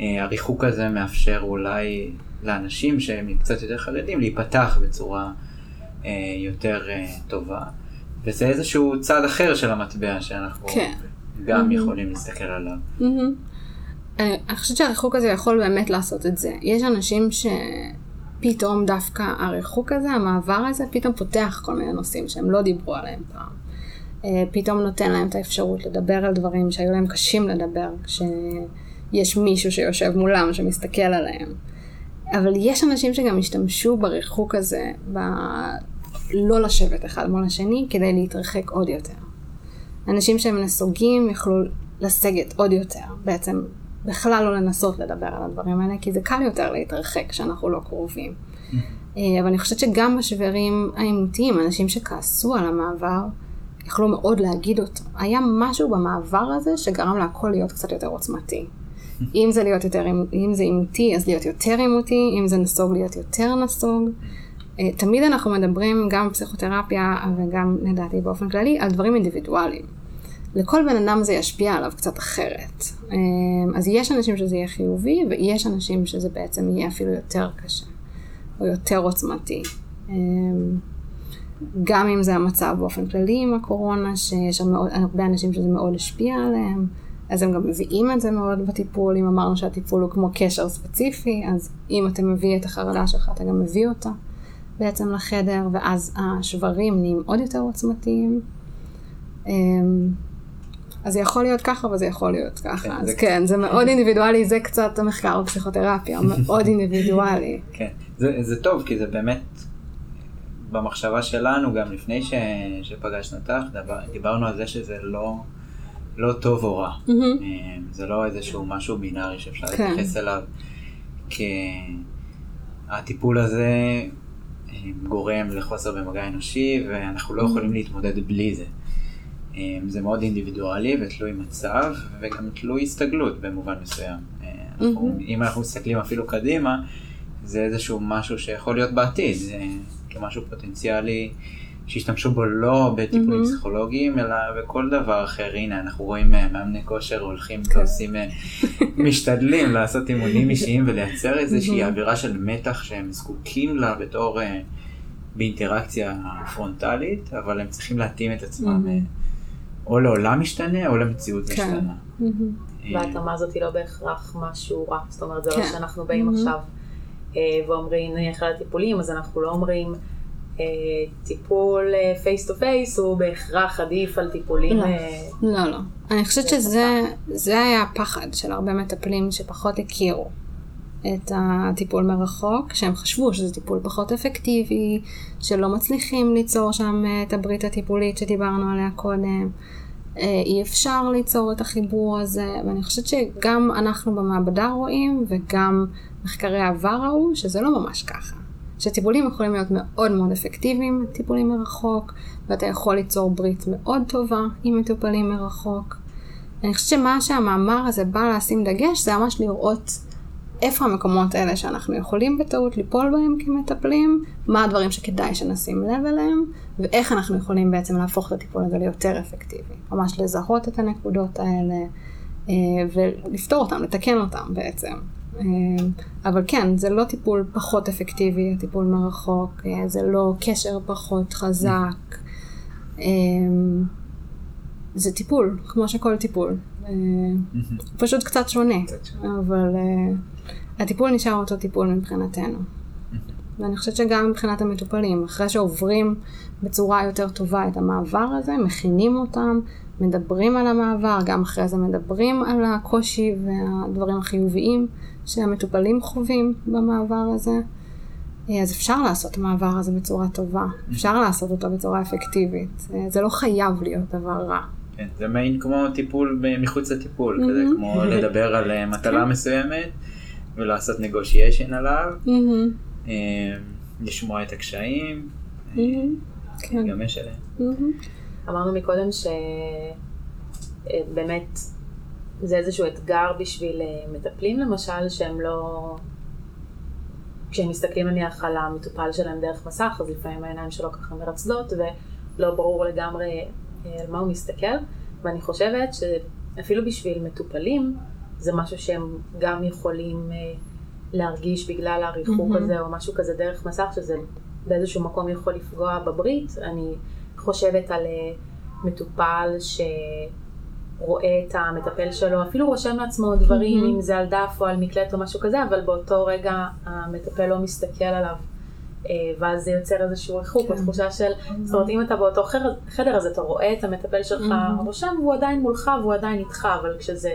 אה, הריחוק הזה מאפשר אולי לאנשים שהם קצת יותר חרדים להיפתח בצורה יותר טובה. וזה איזשהו צד אחר של המטבע שאנחנו כן. גם יכולים להסתכל עליו. אני חושבת שהריחוק הזה יכול באמת לעשות את זה. יש אנשים שפתאום דווקא הריחוק הזה, המעבר הזה, פתאום פותח כל מיני נושאים שהם לא דיברו עליהם פעם. אה, פתאום נותן להם את האפשרות לדבר על דברים שהיו להם קשים לדבר, כשיש מישהו שיושב מולם שמסתכל עליהם. אבל יש אנשים שגם השתמשו בריחוק הזה, ב... לא לשבת אחד מול השני, כדי להתרחק עוד יותר. אנשים שהם נסוגים יכלו לסגת עוד יותר, בעצם בכלל לא לנסות לדבר על הדברים האלה, כי זה קל יותר להתרחק כשאנחנו לא קרובים. אה, אבל אני חושבת שגם בשברים העימותיים, אנשים שכעסו על המעבר, יכלו מאוד להגיד אותו. היה משהו במעבר הזה שגרם להכל להיות קצת יותר עוצמתי. אם זה להיות יותר, אם זה עימותי, אז להיות יותר עימותי, אם זה נסוג, להיות יותר נסוג. אה, תמיד אנחנו מדברים, גם בפסיכותרפיה וגם לדעתי באופן כללי, על דברים אינדיבידואליים. לכל בן אדם זה ישפיע עליו קצת אחרת. אה, אז יש אנשים שזה יהיה חיובי, ויש אנשים שזה בעצם יהיה אפילו יותר קשה, או יותר עוצמתי. אה, גם אם זה המצב באופן כללי עם הקורונה, שיש מאוד, הרבה אנשים שזה מאוד השפיע עליהם, אז הם גם מביאים את זה מאוד בטיפול, אם אמרנו שהטיפול הוא כמו קשר ספציפי, אז אם אתה מביא את החרדה שלך, אתה גם מביא אותה בעצם לחדר, ואז השברים נהיים עוד יותר עוצמתיים. אז זה יכול להיות ככה וזה יכול להיות ככה. כן, אז זה כן, זה מאוד אינדיבידואלי, זה קצת המחקר בפסיכותרפיה, מאוד אינדיבידואלי. כן, זה, זה טוב, כי זה באמת, במחשבה שלנו, גם לפני ש, שפגשנו אותך, דבר, דיברנו על זה שזה לא, לא טוב או רע. אה, זה לא איזשהו משהו בינארי שאפשר כן. להתייחס אליו כהטיפול הזה אה, גורם לחוסר במגע אנושי ואנחנו לא יכולים להתמודד בלי זה. אה, זה מאוד אינדיבידואלי ותלוי מצב וגם תלוי הסתגלות במובן מסוים. אה, אנחנו. אם אנחנו מסתכלים אפילו קדימה, זה איזשהו משהו שיכול להיות בעתיד, זה כמשהו פוטנציאלי שישתמשו בו לא בטיפולים מהמם. פסיכולוגיים, אלא בכל דבר אחר. הנה, אנחנו רואים אה, מאמני כושר הולכים כן. ועושים, אה, משתדלים לעשות אימונים אישיים ולייצר איזושהי מהמם. אווירה של מתח שהם זקוקים לה בתור, באינטראקציה פרונטלית, אבל הם צריכים להתאים את עצמם מהמם. או לעולם משתנה או למציאות כן. משתנה. וההתאמה הזאת היא לא בהכרח משהו רע. זאת אומרת, זה לא כן. שאנחנו באים. עכשיו אה, ואומרים, נניח על הטיפולים, אז אנחנו לא אומרים, אה, טיפול face to face הוא בהכרח עדיף על טיפולים... לא. אה, לא, לא. אני חושבת שזה זה היה הפחד של הרבה מטפלים שפחות הכירו את הטיפול מרחוק, שהם חשבו שזה טיפול פחות אפקטיבי, שלא מצליחים ליצור שם את הברית הטיפולית שדיברנו עליה קודם. אה, אי אפשר ליצור את החיבור הזה, ואני חושבת שגם אנחנו במעבדה רואים, וגם מחקרי העבר ראו, שזה לא ממש ככה. שטיפולים יכולים להיות מאוד מאוד אפקטיביים, טיפולים מרחוק, ואתה יכול ליצור ברית מאוד טובה עם מטופלים מרחוק. אני חושבת שמה שהמאמר הזה בא לשים דגש, זה ממש לראות איפה המקומות האלה שאנחנו יכולים בטעות ליפול בהם כמטפלים, מה הדברים שכדאי שנשים לב אליהם, ואיך אנחנו יכולים בעצם להפוך את הטיפול הזה ליותר אפקטיבי. ממש לזהות את הנקודות האלה אה, ולפתור אותם, לתקן אותם בעצם. אה, אבל כן, זה לא טיפול פחות אפקטיבי, הטיפול מרחוק, אה, זה לא קשר פחות חזק. זה טיפול, כמו שכל טיפול. פשוט קצת שונה. אבל הטיפול נשאר אותו טיפול מבחינתנו. ואני חושבת שגם מבחינת המטופלים, אחרי שעוברים בצורה יותר טובה את המעבר הזה, מכינים אותם, מדברים על המעבר, גם אחרי זה מדברים על הקושי והדברים החיוביים שהמטופלים חווים במעבר הזה. אה, אז אפשר לעשות את המעבר הזה בצורה טובה, אפשר לעשות אותו בצורה אפקטיבית. אה, זה לא חייב להיות דבר רע. כן, זה מעין כמו טיפול מחוץ לטיפול. כזה כמו לדבר על אה, מטלה מסוימת ולעשות negotiation עליו, אה, לשמוע את הקשיים, אה, כן. להתגמש עליהם. מהמם. אמרנו מקודם שבאמת זה איזשהו אתגר בשביל אה, מטפלים למשל, שהם לא... כשהם מסתכלים נניח על המטופל שלהם דרך מסך, אז לפעמים העיניים שלו ככה מרצדות ולא ברור לגמרי אה, על מה הוא מסתכל, ואני חושבת שאפילו בשביל מטופלים זה משהו שהם גם יכולים אה, להרגיש בגלל הריחוק מהמם. הזה או משהו כזה דרך מסך, שזה באיזשהו מקום יכול לפגוע בברית. אני חושבת על אה, מטופל רואה את המטפל שלו, אפילו רושם לעצמו דברים, אם זה על דף או על מקלט או משהו כזה, אבל באותו רגע המטפל לא מסתכל עליו. אה, ואז זה יוצר איזשהו ריחוק, או תחושה של, זאת אומרת, אם אתה באותו חדר, חדר אז אתה רואה את המטפל שלך רושם, והוא עדיין מולך והוא עדיין איתך, אבל כשזה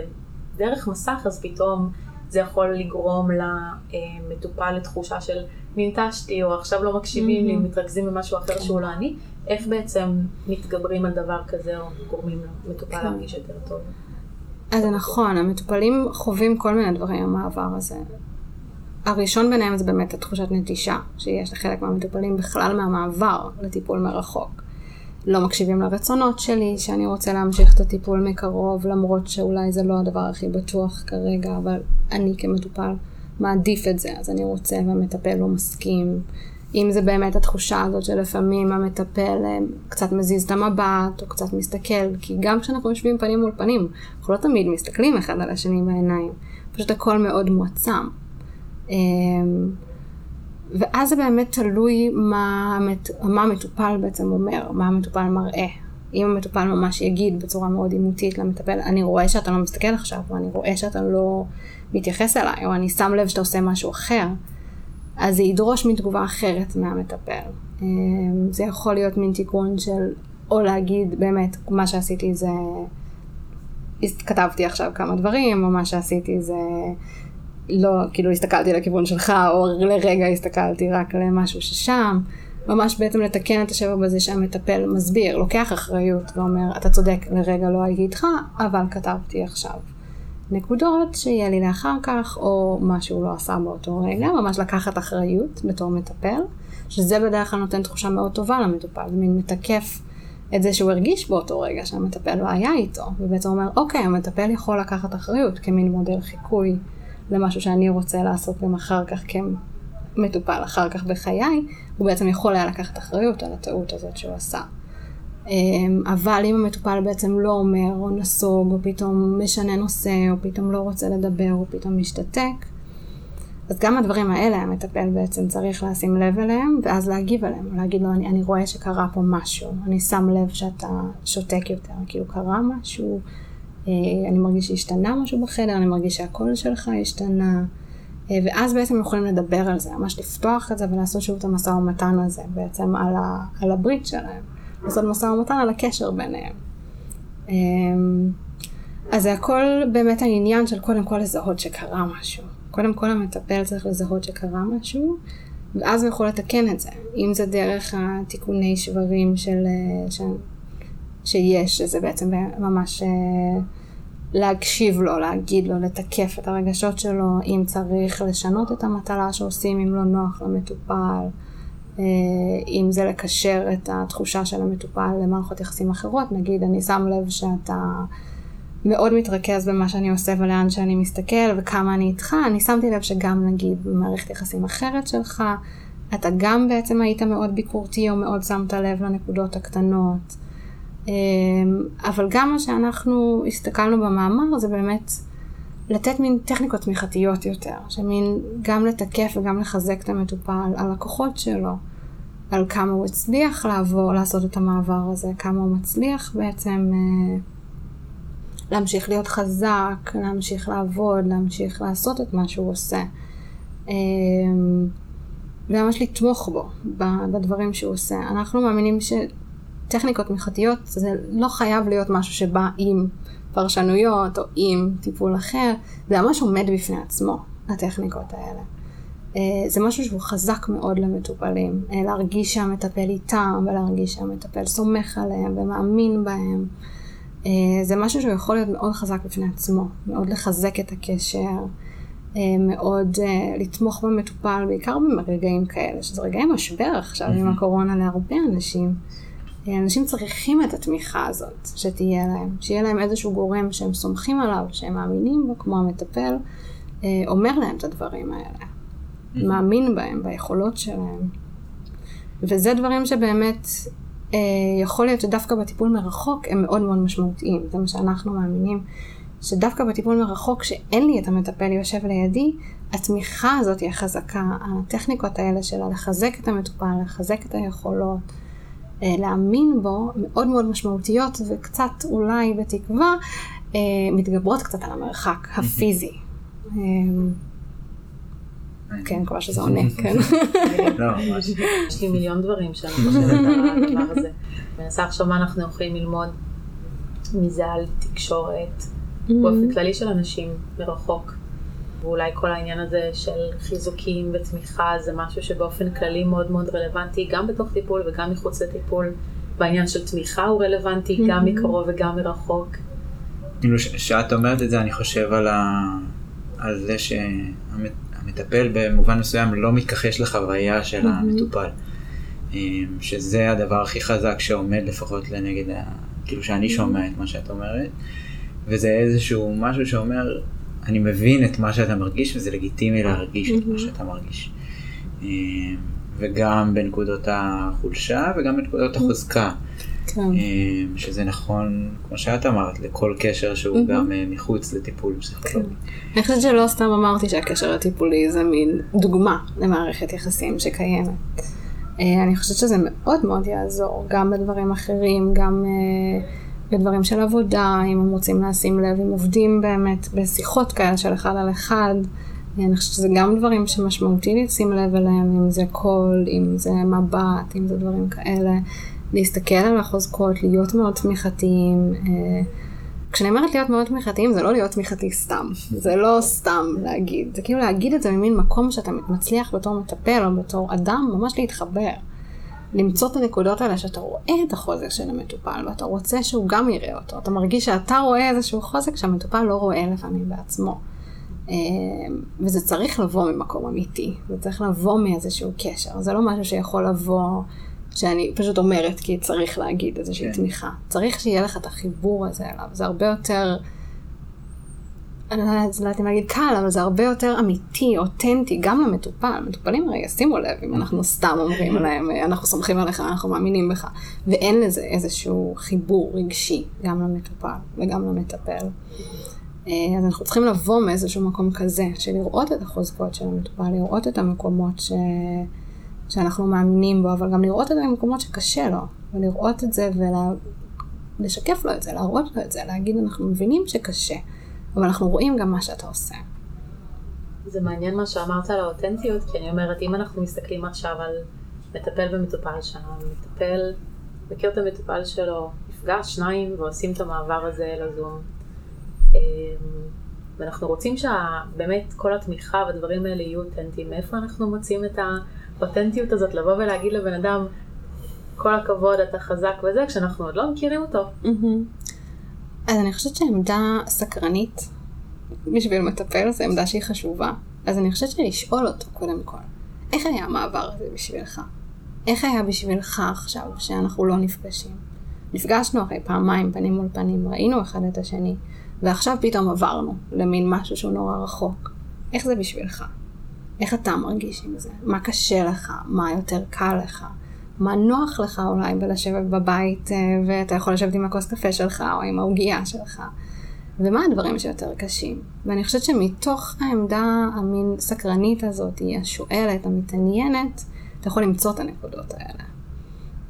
דרך מסך, אז פתאום זה יכול לגרום למטופל לתחושה של ננטשתי, או עכשיו לא מקשיבים לי, מתרכזים במשהו אחר שהוא לא אני. איך בעצם מתגברים על דבר כזה, או גורמים למטופל להרגיש יותר טוב? אז זה נכון, המטופלים חווים כל מיני דברים במעבר הזה. הראשון ביניהם זה באמת התחושת נטישה שיש לחלק מהמטופלים בכלל מהמעבר לטיפול מרחוק. לא מקשיבים לרצונות שלי, שאני רוצה להמשיך את הטיפול מקרוב, למרות שאולי זה לא הדבר הכי בטוח כרגע, אבל אני כמטופל מעדיף את זה, אז אני רוצה והמטפל לא מסכים. אם זה באמת התחושה הזאת שלפעמים המטפל אה, קצת מזיז את המבט, או קצת מסתכל, כי גם כשאנחנו יושבים פנים מול פנים, אנחנו לא תמיד מסתכלים אחד על השני בעיניים, פשוט הכל מאוד מועצם. ואז זה באמת תלוי מה, מה המטופל בעצם אומר, מה המטופל מראה. אם המטופל ממש יגיד בצורה מאוד עימותית למטפל, אני רואה שאתה לא מסתכל עכשיו, או אני רואה שאתה לא מתייחס אליי, או אני שם לב שאתה עושה משהו אחר, אז זה ידרוש מין תגובה אחרת מהמטפל. אמ, זה יכול להיות מין תיקון של, או להגיד באמת, מה שעשיתי זה, כתבתי עכשיו כמה דברים, או מה שעשיתי זה לא, כאילו הסתכלתי לכיוון שלך, או לרגע הסתכלתי רק למשהו ששם. ממש בעצם לתקן את השבר בזה שהמטפל מסביר, לוקח אחריות ואומר, אתה צודק, לרגע לא הייתי איתך, אבל כתבתי עכשיו. נקודות שיהיה לי לאחר כך, או מה שהוא לא עשה באותו רגע, ממש לקחת אחריות בתור מטפל, שזה בדרך כלל נותן תחושה מאוד טובה למטופל, זה מין מתקף את זה שהוא הרגיש באותו רגע שהמטפל לא היה איתו, ובעצם אומר, אוקיי, המטפל יכול לקחת אחריות כמין מודל חיקוי למשהו שאני רוצה לעשות גם אחר כך כמטופל אחר כך בחיי, הוא בעצם יכול היה לקחת אחריות על הטעות הזאת שהוא עשה. אמ, אבל אם המטופל בעצם לא אומר, או נסוג, או פתאום משנה נושא, או פתאום לא רוצה לדבר, או פתאום משתתק, אז גם הדברים האלה המטפל בעצם צריך לשים לב אליהם, ואז להגיב אליהם, להגיד לו, אני, אני רואה שקרה פה משהו, אני שם לב שאתה שותק יותר, כאילו קרה משהו, אני מרגיש שהשתנה משהו בחדר, אני מרגיש שהקול שלך השתנה, אה, ואז בעצם יכולים לדבר על זה, ממש לפתוח את זה ולעשות שוב את המשא ומתן הזה, בעצם על, ה, על הברית שלהם, לעשות משא ומתן על הקשר ביניהם. אה, אז זה הכל באמת העניין של קודם כל לזהות שקרה משהו. קודם כל המטפל צריך לזהות שקרה משהו, ואז הוא יכול לתקן את זה. אם זה דרך התיקוני שברים של, של, שיש, שזה בעצם ממש להקשיב לו, להגיד לו, לתקף את הרגשות שלו, אם צריך לשנות את המטלה שעושים, אם לא נוח למטופל, אה, אם זה לקשר את התחושה של המטופל למערכות יחסים אחרות, נגיד אני שם לב שאתה מאוד מתרכז במה שאני עושה ולאן שאני מסתכל וכמה אני איתך, אני שמתי לב שגם נגיד במערכת יחסים אחרת שלך, אתה גם בעצם היית מאוד ביקורתי או מאוד שמת לב לנקודות הקטנות. אמ, אבל גם מה שאנחנו הסתכלנו במאמר זה באמת לתת מין טכניקות תמיכתיות יותר, שמין גם לתקף וגם לחזק את המטופל על הכוחות שלו, על כמה הוא הצליח לעבור, לעשות את המעבר הזה, כמה הוא מצליח בעצם אה, להמשיך להיות חזק, להמשיך לעבוד, להמשיך לעשות את מה שהוא עושה. אה, וממש לתמוך בו, בדברים שהוא עושה. אנחנו מאמינים ש... טכניקות תמיכתיות זה לא חייב להיות משהו שבא עם פרשנויות או עם טיפול אחר, זה ממש עומד בפני עצמו, הטכניקות האלה. אה, זה משהו שהוא חזק מאוד למטופלים, אה, להרגיש שהמטפל איתם ולהרגיש שהמטפל סומך עליהם ומאמין בהם. אה, זה משהו שהוא יכול להיות מאוד חזק בפני עצמו, מאוד לחזק את הקשר, מאוד לתמוך במטופל, בעיקר ברגעים כאלה, שזה רגעי משבר עכשיו עם הקורונה להרבה אנשים. אנשים צריכים את התמיכה הזאת שתהיה להם, שיהיה להם איזשהו גורם שהם סומכים עליו, שהם מאמינים בו, כמו המטפל, אה, אומר להם את הדברים האלה, mm-hmm. מאמין בהם, ביכולות שלהם. וזה דברים שבאמת אה, יכול להיות שדווקא בטיפול מרחוק הם מאוד מאוד משמעותיים, זה מה שאנחנו מאמינים, שדווקא בטיפול מרחוק, שאין לי את המטפל יושב לידי, התמיכה הזאת היא החזקה, הטכניקות האלה שלה לחזק את המטופל, לחזק את היכולות. אה, להאמין בו מאוד מאוד משמעותיות וקצת אולי בתקווה אה, מתגברות קצת על המרחק הפיזי. אה, כן, מקווה שזה עונה, כן. לא, ממש. יש לי מיליון דברים שאני חושבת על הדבר הזה. מנסה עכשיו מה אנחנו יכולים ללמוד מזה על תקשורת, באופן כללי של אנשים מרחוק. ואולי כל העניין הזה של חיזוקים ותמיכה זה משהו שבאופן כללי מאוד מאוד רלוונטי, גם בתוך טיפול וגם מחוץ לטיפול. בעניין של תמיכה הוא רלוונטי, גם מקרוב וגם מרחוק. כאילו כשאת אומרת את זה אני חושב על, ה... על זה שהמטפל במובן מסוים לא מתכחש לחוויה של המטופל. אמ, שזה הדבר הכי חזק שעומד לפחות לנגד, ה... כאילו שאני שומע את מה שאת אומרת. וזה איזשהו משהו שאומר, אני מבין את מה שאתה מרגיש וזה לגיטימי להרגיש את מה שאתה מרגיש. אמ, וגם בנקודות החולשה וגם בנקודות החוזקה. כן. אמ, שזה נכון, כמו שאת אמרת, לכל קשר שהוא גם אה, מחוץ לטיפול פסיכולוגי. כן. אני חושבת שלא סתם אמרתי שהקשר הטיפולי זה מין דוגמה למערכת יחסים שקיימת. אה, אני חושבת שזה מאוד מאוד יעזור, גם בדברים אחרים, גם אה, בדברים של עבודה, אם הם רוצים לשים לב, אם עובדים באמת בשיחות כאלה של אחד על אחד. אני חושבת שזה גם דברים שמשמעותי לשים לב אליהם, אם זה קול, אם זה מבט, אם זה דברים כאלה. להסתכל על החוזקות, להיות מאוד תמיכתיים. אה, כשאני אומרת להיות מאוד תמיכתיים, זה לא להיות תמיכתי סתם. זה לא סתם להגיד. זה כאילו להגיד את זה ממין מקום שאתה מצליח בתור מטפל או בתור אדם, ממש להתחבר. למצוא את הנקודות האלה שאתה רואה את החוזק של המטופל ואתה רוצה שהוא גם יראה אותו. אתה מרגיש שאתה רואה איזשהו חוזק שהמטופל לא רואה לפעמים בעצמו. אה, וזה צריך לבוא ממקום אמיתי, זה צריך לבוא מאיזשהו קשר, זה לא משהו שיכול לבוא, שאני פשוט אומרת כי צריך להגיד איזושהי כן. תמיכה. צריך שיהיה לך את החיבור הזה אליו, זה הרבה יותר, לא יודעת אם להגיד קל, אבל זה הרבה יותר אמיתי, אותנטי, גם למטופל. מטופלים הרי ישימו לב אם אנחנו סתם אומרים להם, אנחנו סומכים עליך, אנחנו מאמינים בך, ואין לזה איזשהו חיבור רגשי, גם למטופל וגם למטפל. אה, אז אנחנו צריכים לבוא מאיזשהו מקום כזה, של לראות את החוזקות של המטופל, לראות את המקומות ש... שאנחנו מאמינים בו, אבל גם לראות את המקומות שקשה לו, ולראות את זה ולשקף לו את זה, להראות לו את זה, להגיד אנחנו מבינים שקשה, אבל אנחנו רואים גם מה שאתה עושה. זה מעניין מה שאמרת על האותנטיות, כי אני אומרת, אם אנחנו מסתכלים עכשיו על מטפל ומטופל שלנו, מטפל מכיר את המטופל שלו, נפגש שניים ועושים את המעבר הזה לזום. אמ, ואנחנו רוצים שבאמת כל התמיכה והדברים האלה יהיו אותנטיים. מאיפה אנחנו מוצאים את האותנטיות הזאת לבוא ולהגיד לבן אדם, כל הכבוד, אתה חזק וזה, כשאנחנו עוד לא מכירים אותו. אז אני חושבת שעמדה סקרנית בשביל מטפל זו עמדה שהיא חשובה. אז אני חושבת שלשאול אותו קודם כל, איך היה המעבר הזה בשבילך? איך היה בשבילך עכשיו שאנחנו לא נפגשים? נפגשנו אחרי פעמיים פנים מול פנים, ראינו אחד את השני. ועכשיו פתאום עברנו למין משהו שהוא נורא רחוק. איך זה בשבילך? איך אתה מרגיש עם זה? מה קשה לך? מה יותר קל לך? מה נוח לך אולי בלשבת בבית אה, ואתה יכול לשבת עם הכוס קפה שלך או עם העוגייה שלך? ומה הדברים שיותר קשים? ואני חושבת שמתוך העמדה המין סקרנית הזאת, השואלת, המתעניינת, אתה יכול למצוא את הנקודות האלה.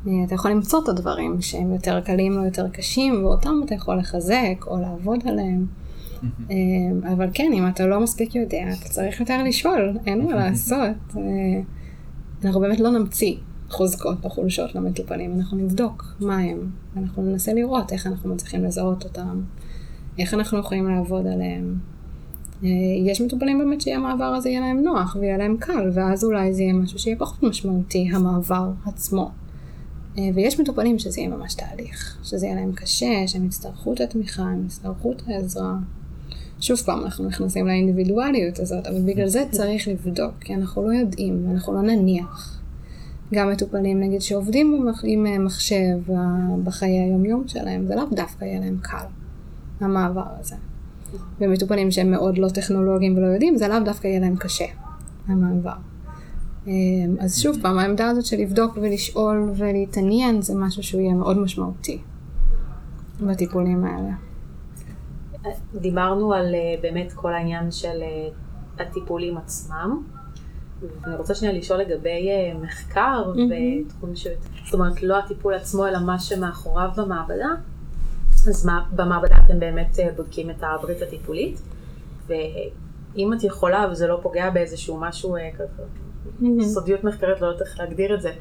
אה, אתה יכול למצוא את הדברים שהם יותר קלים או יותר קשים, ואותם אתה יכול לחזק או לעבוד עליהם. אה, אבל כן, אם אתה לא מספיק יודע, אתה צריך יותר לשאול, אין מה לעשות. אנחנו באמת לא נמציא חוזקות או חולשות למטופלים, אנחנו נבדוק מה הם, אנחנו ננסה לראות איך אנחנו מצליחים לזהות אותם, איך אנחנו יכולים לעבוד עליהם. יש מטופלים באמת שהמעבר הזה יהיה להם נוח ויהיה להם קל, ואז אולי זה יהיה משהו שיהיה פחות משמעותי, המעבר עצמו. אה, ויש מטופלים שזה יהיה ממש תהליך, שזה יהיה להם קשה, שהם יצטרכו את התמיכה, הם יצטרכו את העזרה. שוב פעם, אנחנו נכנסים לאינדיבידואליות הזאת, אבל בגלל זה צריך לבדוק, כי אנחנו לא יודעים, אנחנו לא נניח. גם מטופלים, נגיד, שעובדים עם אה, מחשב בחיי היומיום שלהם, זה לאו דווקא יהיה להם קל, המעבר הזה. ומטופלים שהם מאוד לא טכנולוגיים ולא יודעים, זה לאו דווקא יהיה להם קשה, המעבר. אמ, אז שוב פעם, העמדה הזאת של לבדוק ולשאול ולהתעניין זה משהו שהוא יהיה מאוד משמעותי בטיפולים האלה. דיברנו על אה, באמת כל העניין של אה, הטיפולים עצמם. אני רוצה שנייה לשאול לגבי אה, מחקר mm-hmm. בתחום ש... זאת אומרת, לא הטיפול עצמו, אלא מה שמאחוריו במעבדה. אז מה, במעבדה אתם באמת אה, בודקים את הברית הטיפולית, ואם את יכולה, וזה לא פוגע באיזשהו משהו אה, כזה, סודיות מחקרית, לא יודעת איך להגדיר את זה,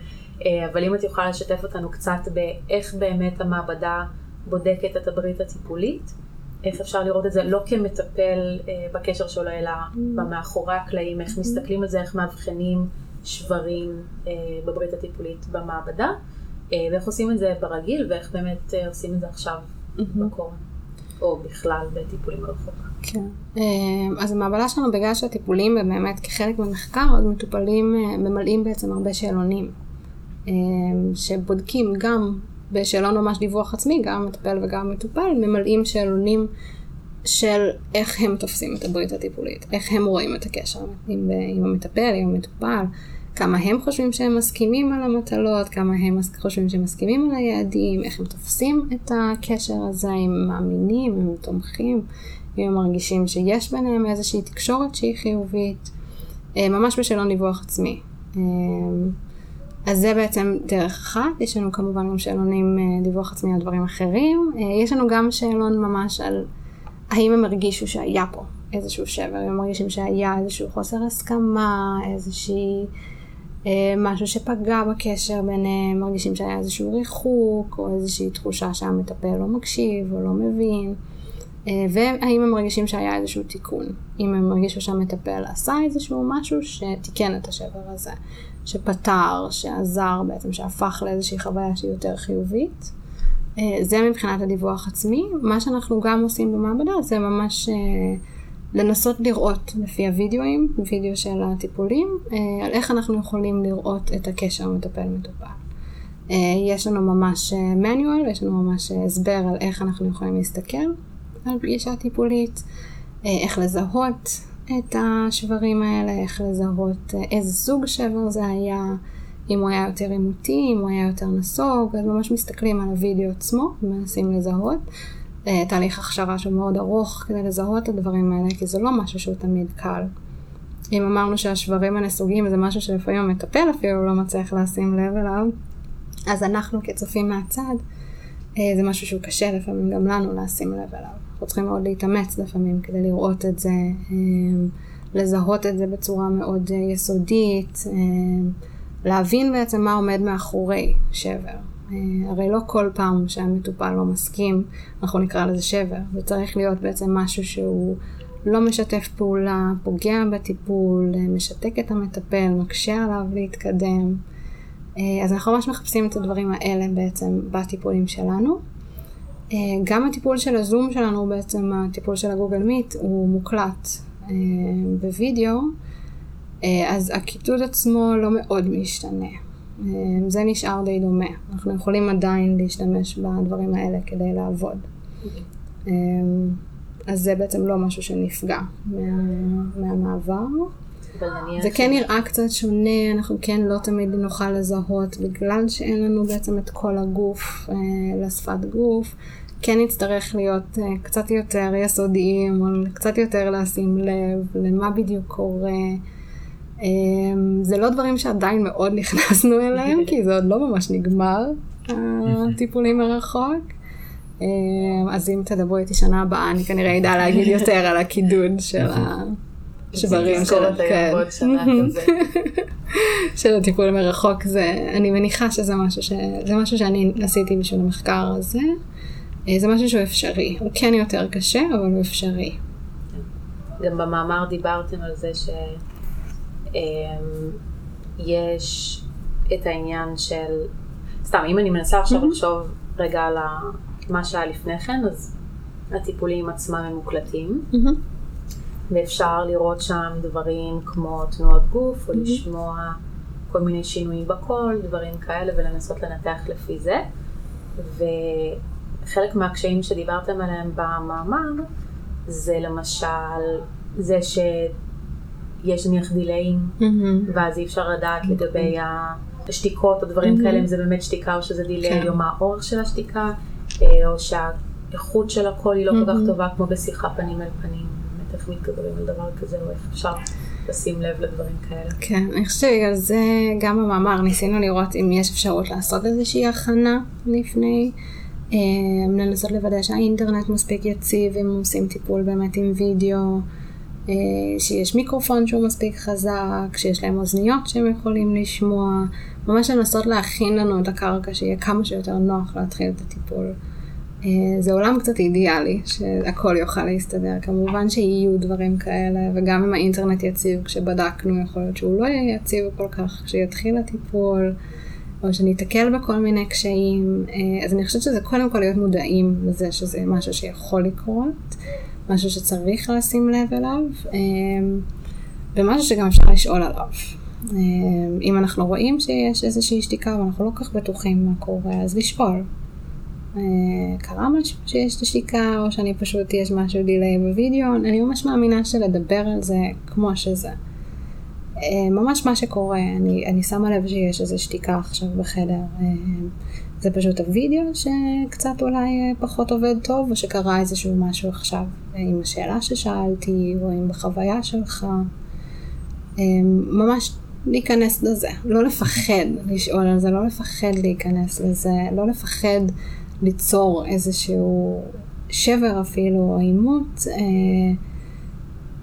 אבל אם את יכולה לשתף אותנו קצת באיך באמת המעבדה בודקת את הברית הטיפולית, איך אפשר לראות את זה לא כמטפל אה, בקשר שלו, אלא במאחורי הקלעים, איך מסתכלים על זה, איך מאבחנים שברים אה, בברית הטיפולית במעבדה, אה, ואיך עושים את זה ברגיל, ואיך באמת אה, עושים את זה עכשיו בקורונה, או בכלל בטיפולים מרחוק. כן. אה, אז המעבדה שלנו, בגלל שהטיפולים הם באמת כחלק מהמחקר, אז מטופלים אה, ממלאים בעצם הרבה שאלונים, אה, שבודקים גם בשאלון ממש דיווח עצמי, גם המטפל וגם המטופל, ממלאים שאלונים של איך הם תופסים את הברית הטיפולית, איך הם רואים את הקשר עם, עם המטפל, עם המטופל, כמה הם חושבים שהם מסכימים על המטלות, כמה הם חושבים שהם מסכימים על היעדים, איך הם תופסים את הקשר הזה, אם הם מאמינים, אם הם תומכים, אם הם מרגישים שיש ביניהם איזושהי תקשורת שהיא חיובית, אה, ממש בשאלון דיווח עצמי. אה, אז זה בעצם דרך אחת, יש לנו כמובן גם שאלונים אה, דיווח עצמי על דברים אחרים, יש לנו גם שאלון ממש על האם הם הרגישו שהיה פה איזשהו שבר, הם מרגישים שהיה איזשהו חוסר הסכמה, איזושהי... משהו שפגע בקשר ביניהם, מרגישים שהיה איזשהו ריחוק, או איזושהי תחושה שהמטפל לא מקשיב או לא מבין. אה, והאם הם מרגישים שהיה איזשהו תיקון, אם הם מרגישו שהמטפל עשה איזשהו משהו שתיקן את השבר הזה, שפתר, שעזר בעצם, שהפך לאיזושהי חוויה שהיא יותר חיובית. אה, זה מבחינת הדיווח עצמי. מה שאנחנו גם עושים במעבדה זה ממש אה, לנסות לראות לפי הוידאוים, וידאו של הטיפולים, על איך אנחנו יכולים לראות את הקשר מטפל-מטופל. יש לנו ממש manual, יש לנו ממש הסבר על איך אנחנו יכולים להסתכל על פגישה טיפולית, אה, איך לזהות את השברים האלה, איך לזהות אה, איזה סוג שבר זה היה, אם הוא היה יותר עימותי, אם הוא היה יותר נסוג, אז ממש מסתכלים על הוידאו עצמו ומנסים לזהות. אה, תהליך הכשרה שהוא מאוד ארוך כדי לזהות את הדברים האלה, כי זה לא משהו שהוא תמיד קל. אם אמרנו שהשברים הנסוגים זה משהו שלפעמים המטפל אפילו לא מצליח לשים לב אליו, אז אנחנו כצופים מהצד, זה משהו שהוא קשה לפעמים גם לנו לשים לב אליו. אנחנו צריכים מאוד להתאמץ לפעמים כדי לראות את זה, אמ, לזהות את זה בצורה מאוד אה, יסודית, אמ, להבין בעצם מה עומד מאחורי שבר. אה, הרי לא כל פעם שהמטופל לא מסכים, אנחנו נקרא לזה שבר. זה צריך להיות בעצם משהו שהוא לא משתף פעולה, פוגע בטיפול, אה, משתק את המטפל, מקשה עליו להתקדם. אז אנחנו ממש מחפשים את הדברים האלה בעצם בטיפולים שלנו. אה, גם הטיפול של הזום שלנו, בעצם הטיפול של הגוגל מיט, הוא מוקלט אה, בווידאו, אה, אז הכיתוד עצמו לא מאוד משתנה. זה נשאר די דומה. אנחנו יכולים עדיין להשתמש בדברים האלה כדי לעבוד. אז זה בעצם לא משהו שנפגע מה, מהמעבר. זה כן נראה קצת שונה, אנחנו כן לא תמיד נוכל לזהות, בגלל שאין לנו בעצם את כל הגוף אה, לשפת גוף, כן נצטרך להיות אה, קצת יותר יסודיים, או קצת יותר לשים לב למה בדיוק קורה. אה, זה לא דברים שעדיין מאוד נכנסנו אליהם, כי זה עוד לא ממש נגמר, הטיפולים מרחוק. אה, אז אם תדברו איתי שנה הבאה, אני כנראה אדע להגיד יותר על הקידוד של ה... שברים של, כן. של הטיפול מרחוק זה, אני מניחה שזה משהו, ש, זה משהו שאני עשיתי בשביל המחקר הזה. אה, זה משהו שהוא אפשרי, הוא כן יותר קשה, אבל הוא אפשרי. גם במאמר דיברתם על זה שיש אמ, את העניין של, סתם, אם אני מנסה עכשיו לחשוב רגע על מה שהיה לפני כן, אז הטיפולים עצמם הם מוקלטים. ואפשר לראות שם דברים כמו תנועות גוף, או mm-hmm. לשמוע כל מיני שינויים בקול, דברים כאלה, ולנסות לנתח לפי זה. וחלק מהקשיים שדיברתם עליהם במאמר, זה למשל זה שיש נניח דיליים, mm-hmm. ואז אי אפשר לדעת mm-hmm. לגבי השתיקות או דברים mm-hmm. כאלה, אם זה באמת שתיקה או שזה דיליי, כן. או מה האורך של השתיקה, אה, או שהאיכות של הקול היא לא mm-hmm. כל כך טובה כמו בשיחה פנים אל פנים. מתגברים על דבר כזה, או איך אפשר לשים לב לדברים כאלה. כן, אני חושבת שבגלל זה גם במאמר ניסינו לראות אם יש אפשרות לעשות איזושהי הכנה לפני. אה, לנסות לוודא שהאינטרנט מספיק יציב, אם עושים טיפול באמת עם וידאו, אה, שיש מיקרופון שהוא מספיק חזק, שיש להם אוזניות שהם יכולים לשמוע, ממש לנסות להכין לנו את הקרקע שיהיה כמה שיותר נוח להתחיל את הטיפול. אה, זה עולם קצת אידיאלי, שהכל יוכל להסתדר. כמובן שיהיו דברים כאלה, וגם אם האינטרנט יציב, כשבדקנו, יכול להיות שהוא לא יהיה יציב כל כך כשיתחיל הטיפול, או שניתקל בכל מיני קשיים. אה, אז אני חושבת שזה קודם כל להיות מודעים לזה שזה משהו שיכול לקרות, משהו שצריך לשים לב אליו, אה, ומשהו שגם אפשר לשאול עליו. אם אנחנו רואים שיש איזושהי שתיקה ואנחנו לא כל כך בטוחים מה קורה, אז לשאול. אה, קרה משהו שיש את השתיקה, או שאני פשוט, יש משהו דיליי בווידאו, אני ממש מאמינה שלדבר על זה כמו שזה. אה, ממש מה שקורה, אני, אני שמה לב שיש איזו שתיקה עכשיו בחדר. אה, זה פשוט הווידאו שקצת אולי פחות עובד טוב, או שקרה איזשהו משהו עכשיו, עם השאלה ששאלתי, או עם בחוויה שלך. ממש להיכנס לזה, לא לפחד לשאול על זה, לא לפחד להיכנס לזה, לא לפחד ליצור איזשהו שבר אפילו, או עימות, אה,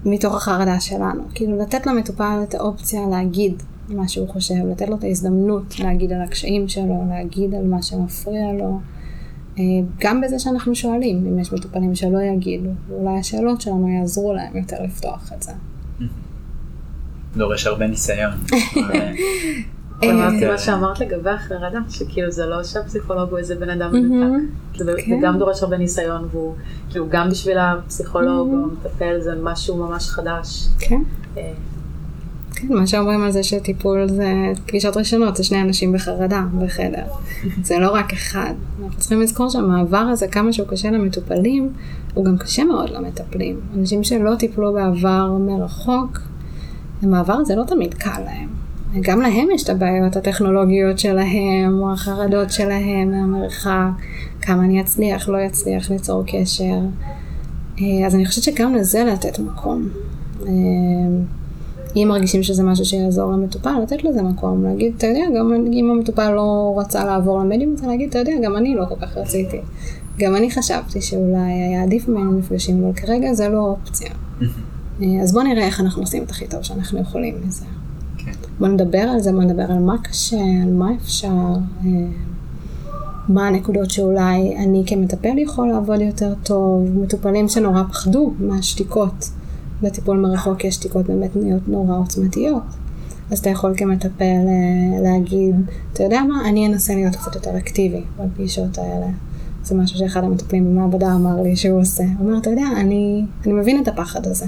מתוך החרדה שלנו. כאילו לתת למטופל את האופציה להגיד מה שהוא חושב, לתת לו את ההזדמנות להגיד על הקשיים שלו, להגיד על מה שמפריע לו. אה, גם בזה שאנחנו שואלים, אם יש מטופלים שלא יגידו, ואולי השאלות שלנו יעזרו להם יותר לפתוח את זה. דורש הרבה ניסיון. אמרתי מה שאמרת לגבי החרדה, שכאילו זה לא שהפסיכולוג הוא איזה בן אדם מנותק, זה כן. גם דורש הרבה ניסיון, והוא כאילו גם בשביל הפסיכולוג או המטפל זה משהו ממש חדש. כן. אה, כן, מה שאומרים על זה שטיפול זה פגישות ראשונות, זה שני אנשים בחרדה בחדר. זה לא רק אחד. אנחנו צריכים לזכור שהמעבר הזה, כמה שהוא קשה למטופלים, הוא גם קשה מאוד למטפלים. אנשים שלא טיפלו בעבר מרחוק, המעבר הזה לא תמיד קל להם. גם להם יש את הבעיות הטכנולוגיות שלהם, או החרדות שלהם מהמרחק, כמה אני אצליח, לא אצליח ליצור קשר. אה, אז אני חושבת שגם לזה לתת מקום. אה, אם מרגישים שזה משהו שיעזור למטופל, לתת לזה מקום, להגיד, אתה יודע, גם אם המטופל לא רצה לעבור למדיום, רוצה להגיד, אתה יודע, גם אני לא כל כך רציתי. גם אני חשבתי שאולי היה עדיף ממנו מפגשים, אבל כרגע זה לא אופציה. אה, אז בואו נראה איך אנחנו עושים את הכי טוב שאנחנו יכולים מזה. בוא נדבר על זה, בוא נדבר על מה קשה, על מה אפשר, אה, מה הנקודות שאולי אני כמטפל יכול לעבוד יותר טוב, מטופלים שנורא פחדו מהשתיקות. בטיפול מרחוק יש שתיקות באמת נהיות נורא עוצמתיות. אז אתה יכול כמטפל אה, להגיד, אתה יודע מה, אני אנסה להיות קצת יותר אקטיבי בפגישות האלה. זה משהו שאחד המטפלים במעבדה אמר לי שהוא עושה. הוא אומר, אתה יודע, אני, אני מבין את הפחד הזה.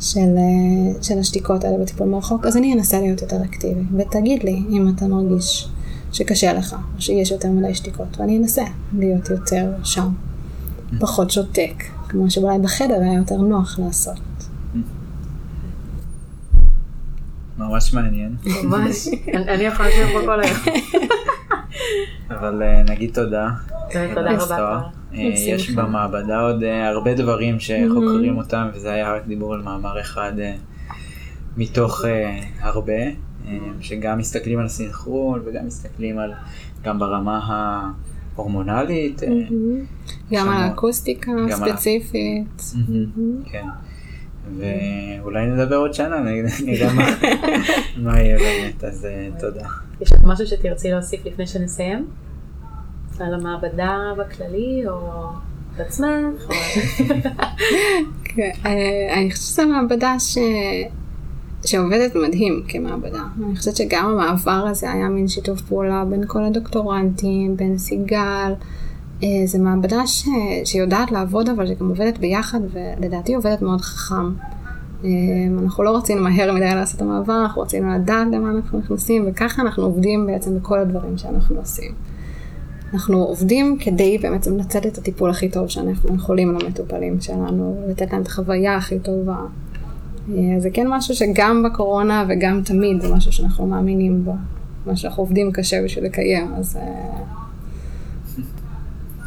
של, אה, של השתיקות האלה בטיפול מרחוק, אז אני אנסה להיות יותר אקטיבי. ותגיד לי אם אתה מרגיש שקשה לך, או שיש יותר מדי שתיקות, ואני אנסה להיות יותר שם. פחות שותק, כמו שאולי בחדר היה יותר נוח לעשות. ממש מעניין. ממש, אני יכולה לשבת פה כל היום. אבל אה, נגיד תודה. תודה רבה. אה, יש במעבדה עוד אה, הרבה דברים שחוקרים אותם, וזה היה רק דיבור על מאמר אחד אה, מתוך הרבה, שגם מסתכלים על סינכרון וגם מסתכלים על, גם ברמה ההורמונלית. גם על האקוסטיקה הספציפית. כן. ואולי נדבר עוד שנה, נראה מה יהיה באמת, אז תודה. יש עוד משהו שתרצי להוסיף לפני שנסיים? על המעבדה בכללי, או בעצמך? כן, אה, אני חושבת שזו מעבדה ש... שעובדת מדהים כמעבדה. אני חושבת שגם המעבר הזה היה מין שיתוף פעולה בין כל הדוקטורנטים, בין סיגל. אה, זו מעבדה ש... שיודעת לעבוד, אבל שגם עובדת ביחד, ולדעתי עובדת מאוד חכם. אה, אנחנו לא רצינו מהר מדי לעשות את המעבר, אנחנו רצינו לדעת למה אנחנו נכנסים, וככה אנחנו עובדים בעצם בכל הדברים שאנחנו עושים. אנחנו עובדים כדי באמת לנצל את הטיפול הכי טוב שאנחנו יכולים למטופלים שלנו, לתת להם את החוויה הכי טובה. אה, זה כן משהו שגם בקורונה וגם תמיד זה משהו שאנחנו מאמינים בו. מה שאנחנו עובדים קשה בשביל לקיים, אז אה,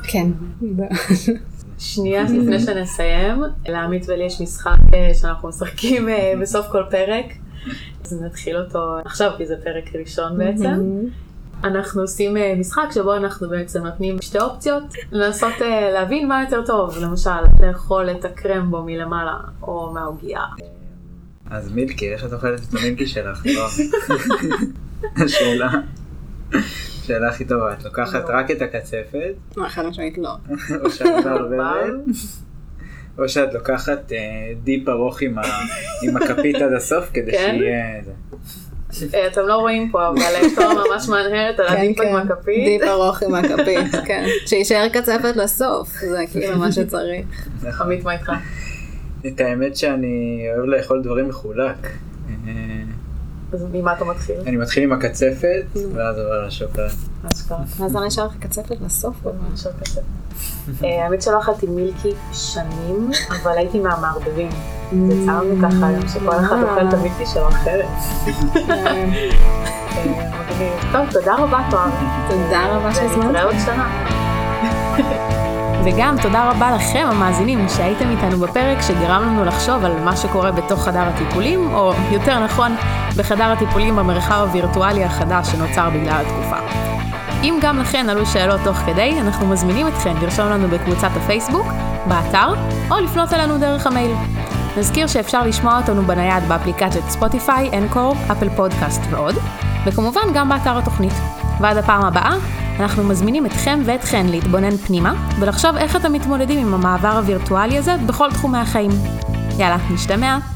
כן. שנייה לפני שנסיים, לעמית ולי יש משחק אה, שאנחנו משחקים בסוף כל פרק, אז נתחיל אותו עכשיו כי זה פרק ראשון בעצם. אנחנו עושים אה, משחק שבו אנחנו בעצם נותנים שתי אופציות לנסות אה, להבין מה יותר טוב, למשל לאכול את הקרמבו מלמעלה או מהעוגייה. אז מילקי, איך את אוכלת את המילקי שלך? לא. השאלה, השאלה הכי טובה, את לוקחת רק את הקצפת, לא, חד משמעית לא. או שאת מערבבת, או שאת לוקחת אה, dip ארוך עם הכפית עד הסוף, כדי כן? שיהיה... אה, אתם לא רואים פה, אבל תואר ממש מהנהרת על ה dip עם הכפית. dip ארוך עם הכפית, כן. שיישאר קצפת לסוף, זה כאילו מה שצריך. עמית, מה איתך? את האמת שאני אוהב לאכול דברים מחולק. אה, אז ממה אתה מתחיל? אני מתחיל עם הקצפת, ואז עובר לשוקולד. אשכרה. ואז אני אשאר לך קצפת כזה. אה, האמת שלא אכלתי מילקי שנים, אבל הייתי מהמערבבים. זה צער לי ככה היום שכל אחד אוכל את המילקי שלו אחרת. אה, מגניב. טוב, תודה רבה תואר. תודה רבה שהזמנת. ונתראה עוד שנה. וגם תודה רבה לכם המאזינים שהייתם איתנו בפרק שגרם לנו לחשוב על מה שקורה בתוך חדר הטיפולים, או יותר נכון, בחדר הטיפולים במרחב הווירטואלי החדש שנוצר בגלל התקופה. אם גם לכן עלו שאלות תוך כדי, אנחנו מזמינים אתכם לרשום לנו בקבוצת הפייסבוק, באתר, או לפנות אלינו דרך המייל. נזכיר שאפשר לשמוע אותנו בנייד באפליקציות ספוטיפיי, אנקור, אפל פודקאסט ועוד, וכמובן גם באתר התוכנית. ועד הפעם הבאה, אנחנו מזמינים אתכם ואתכן להתבונן פנימה, ולחשוב איך אתם מתמודדים עם המעבר הווירטואלי הזה בכל תחומי החיים. יאללה, נשתמע.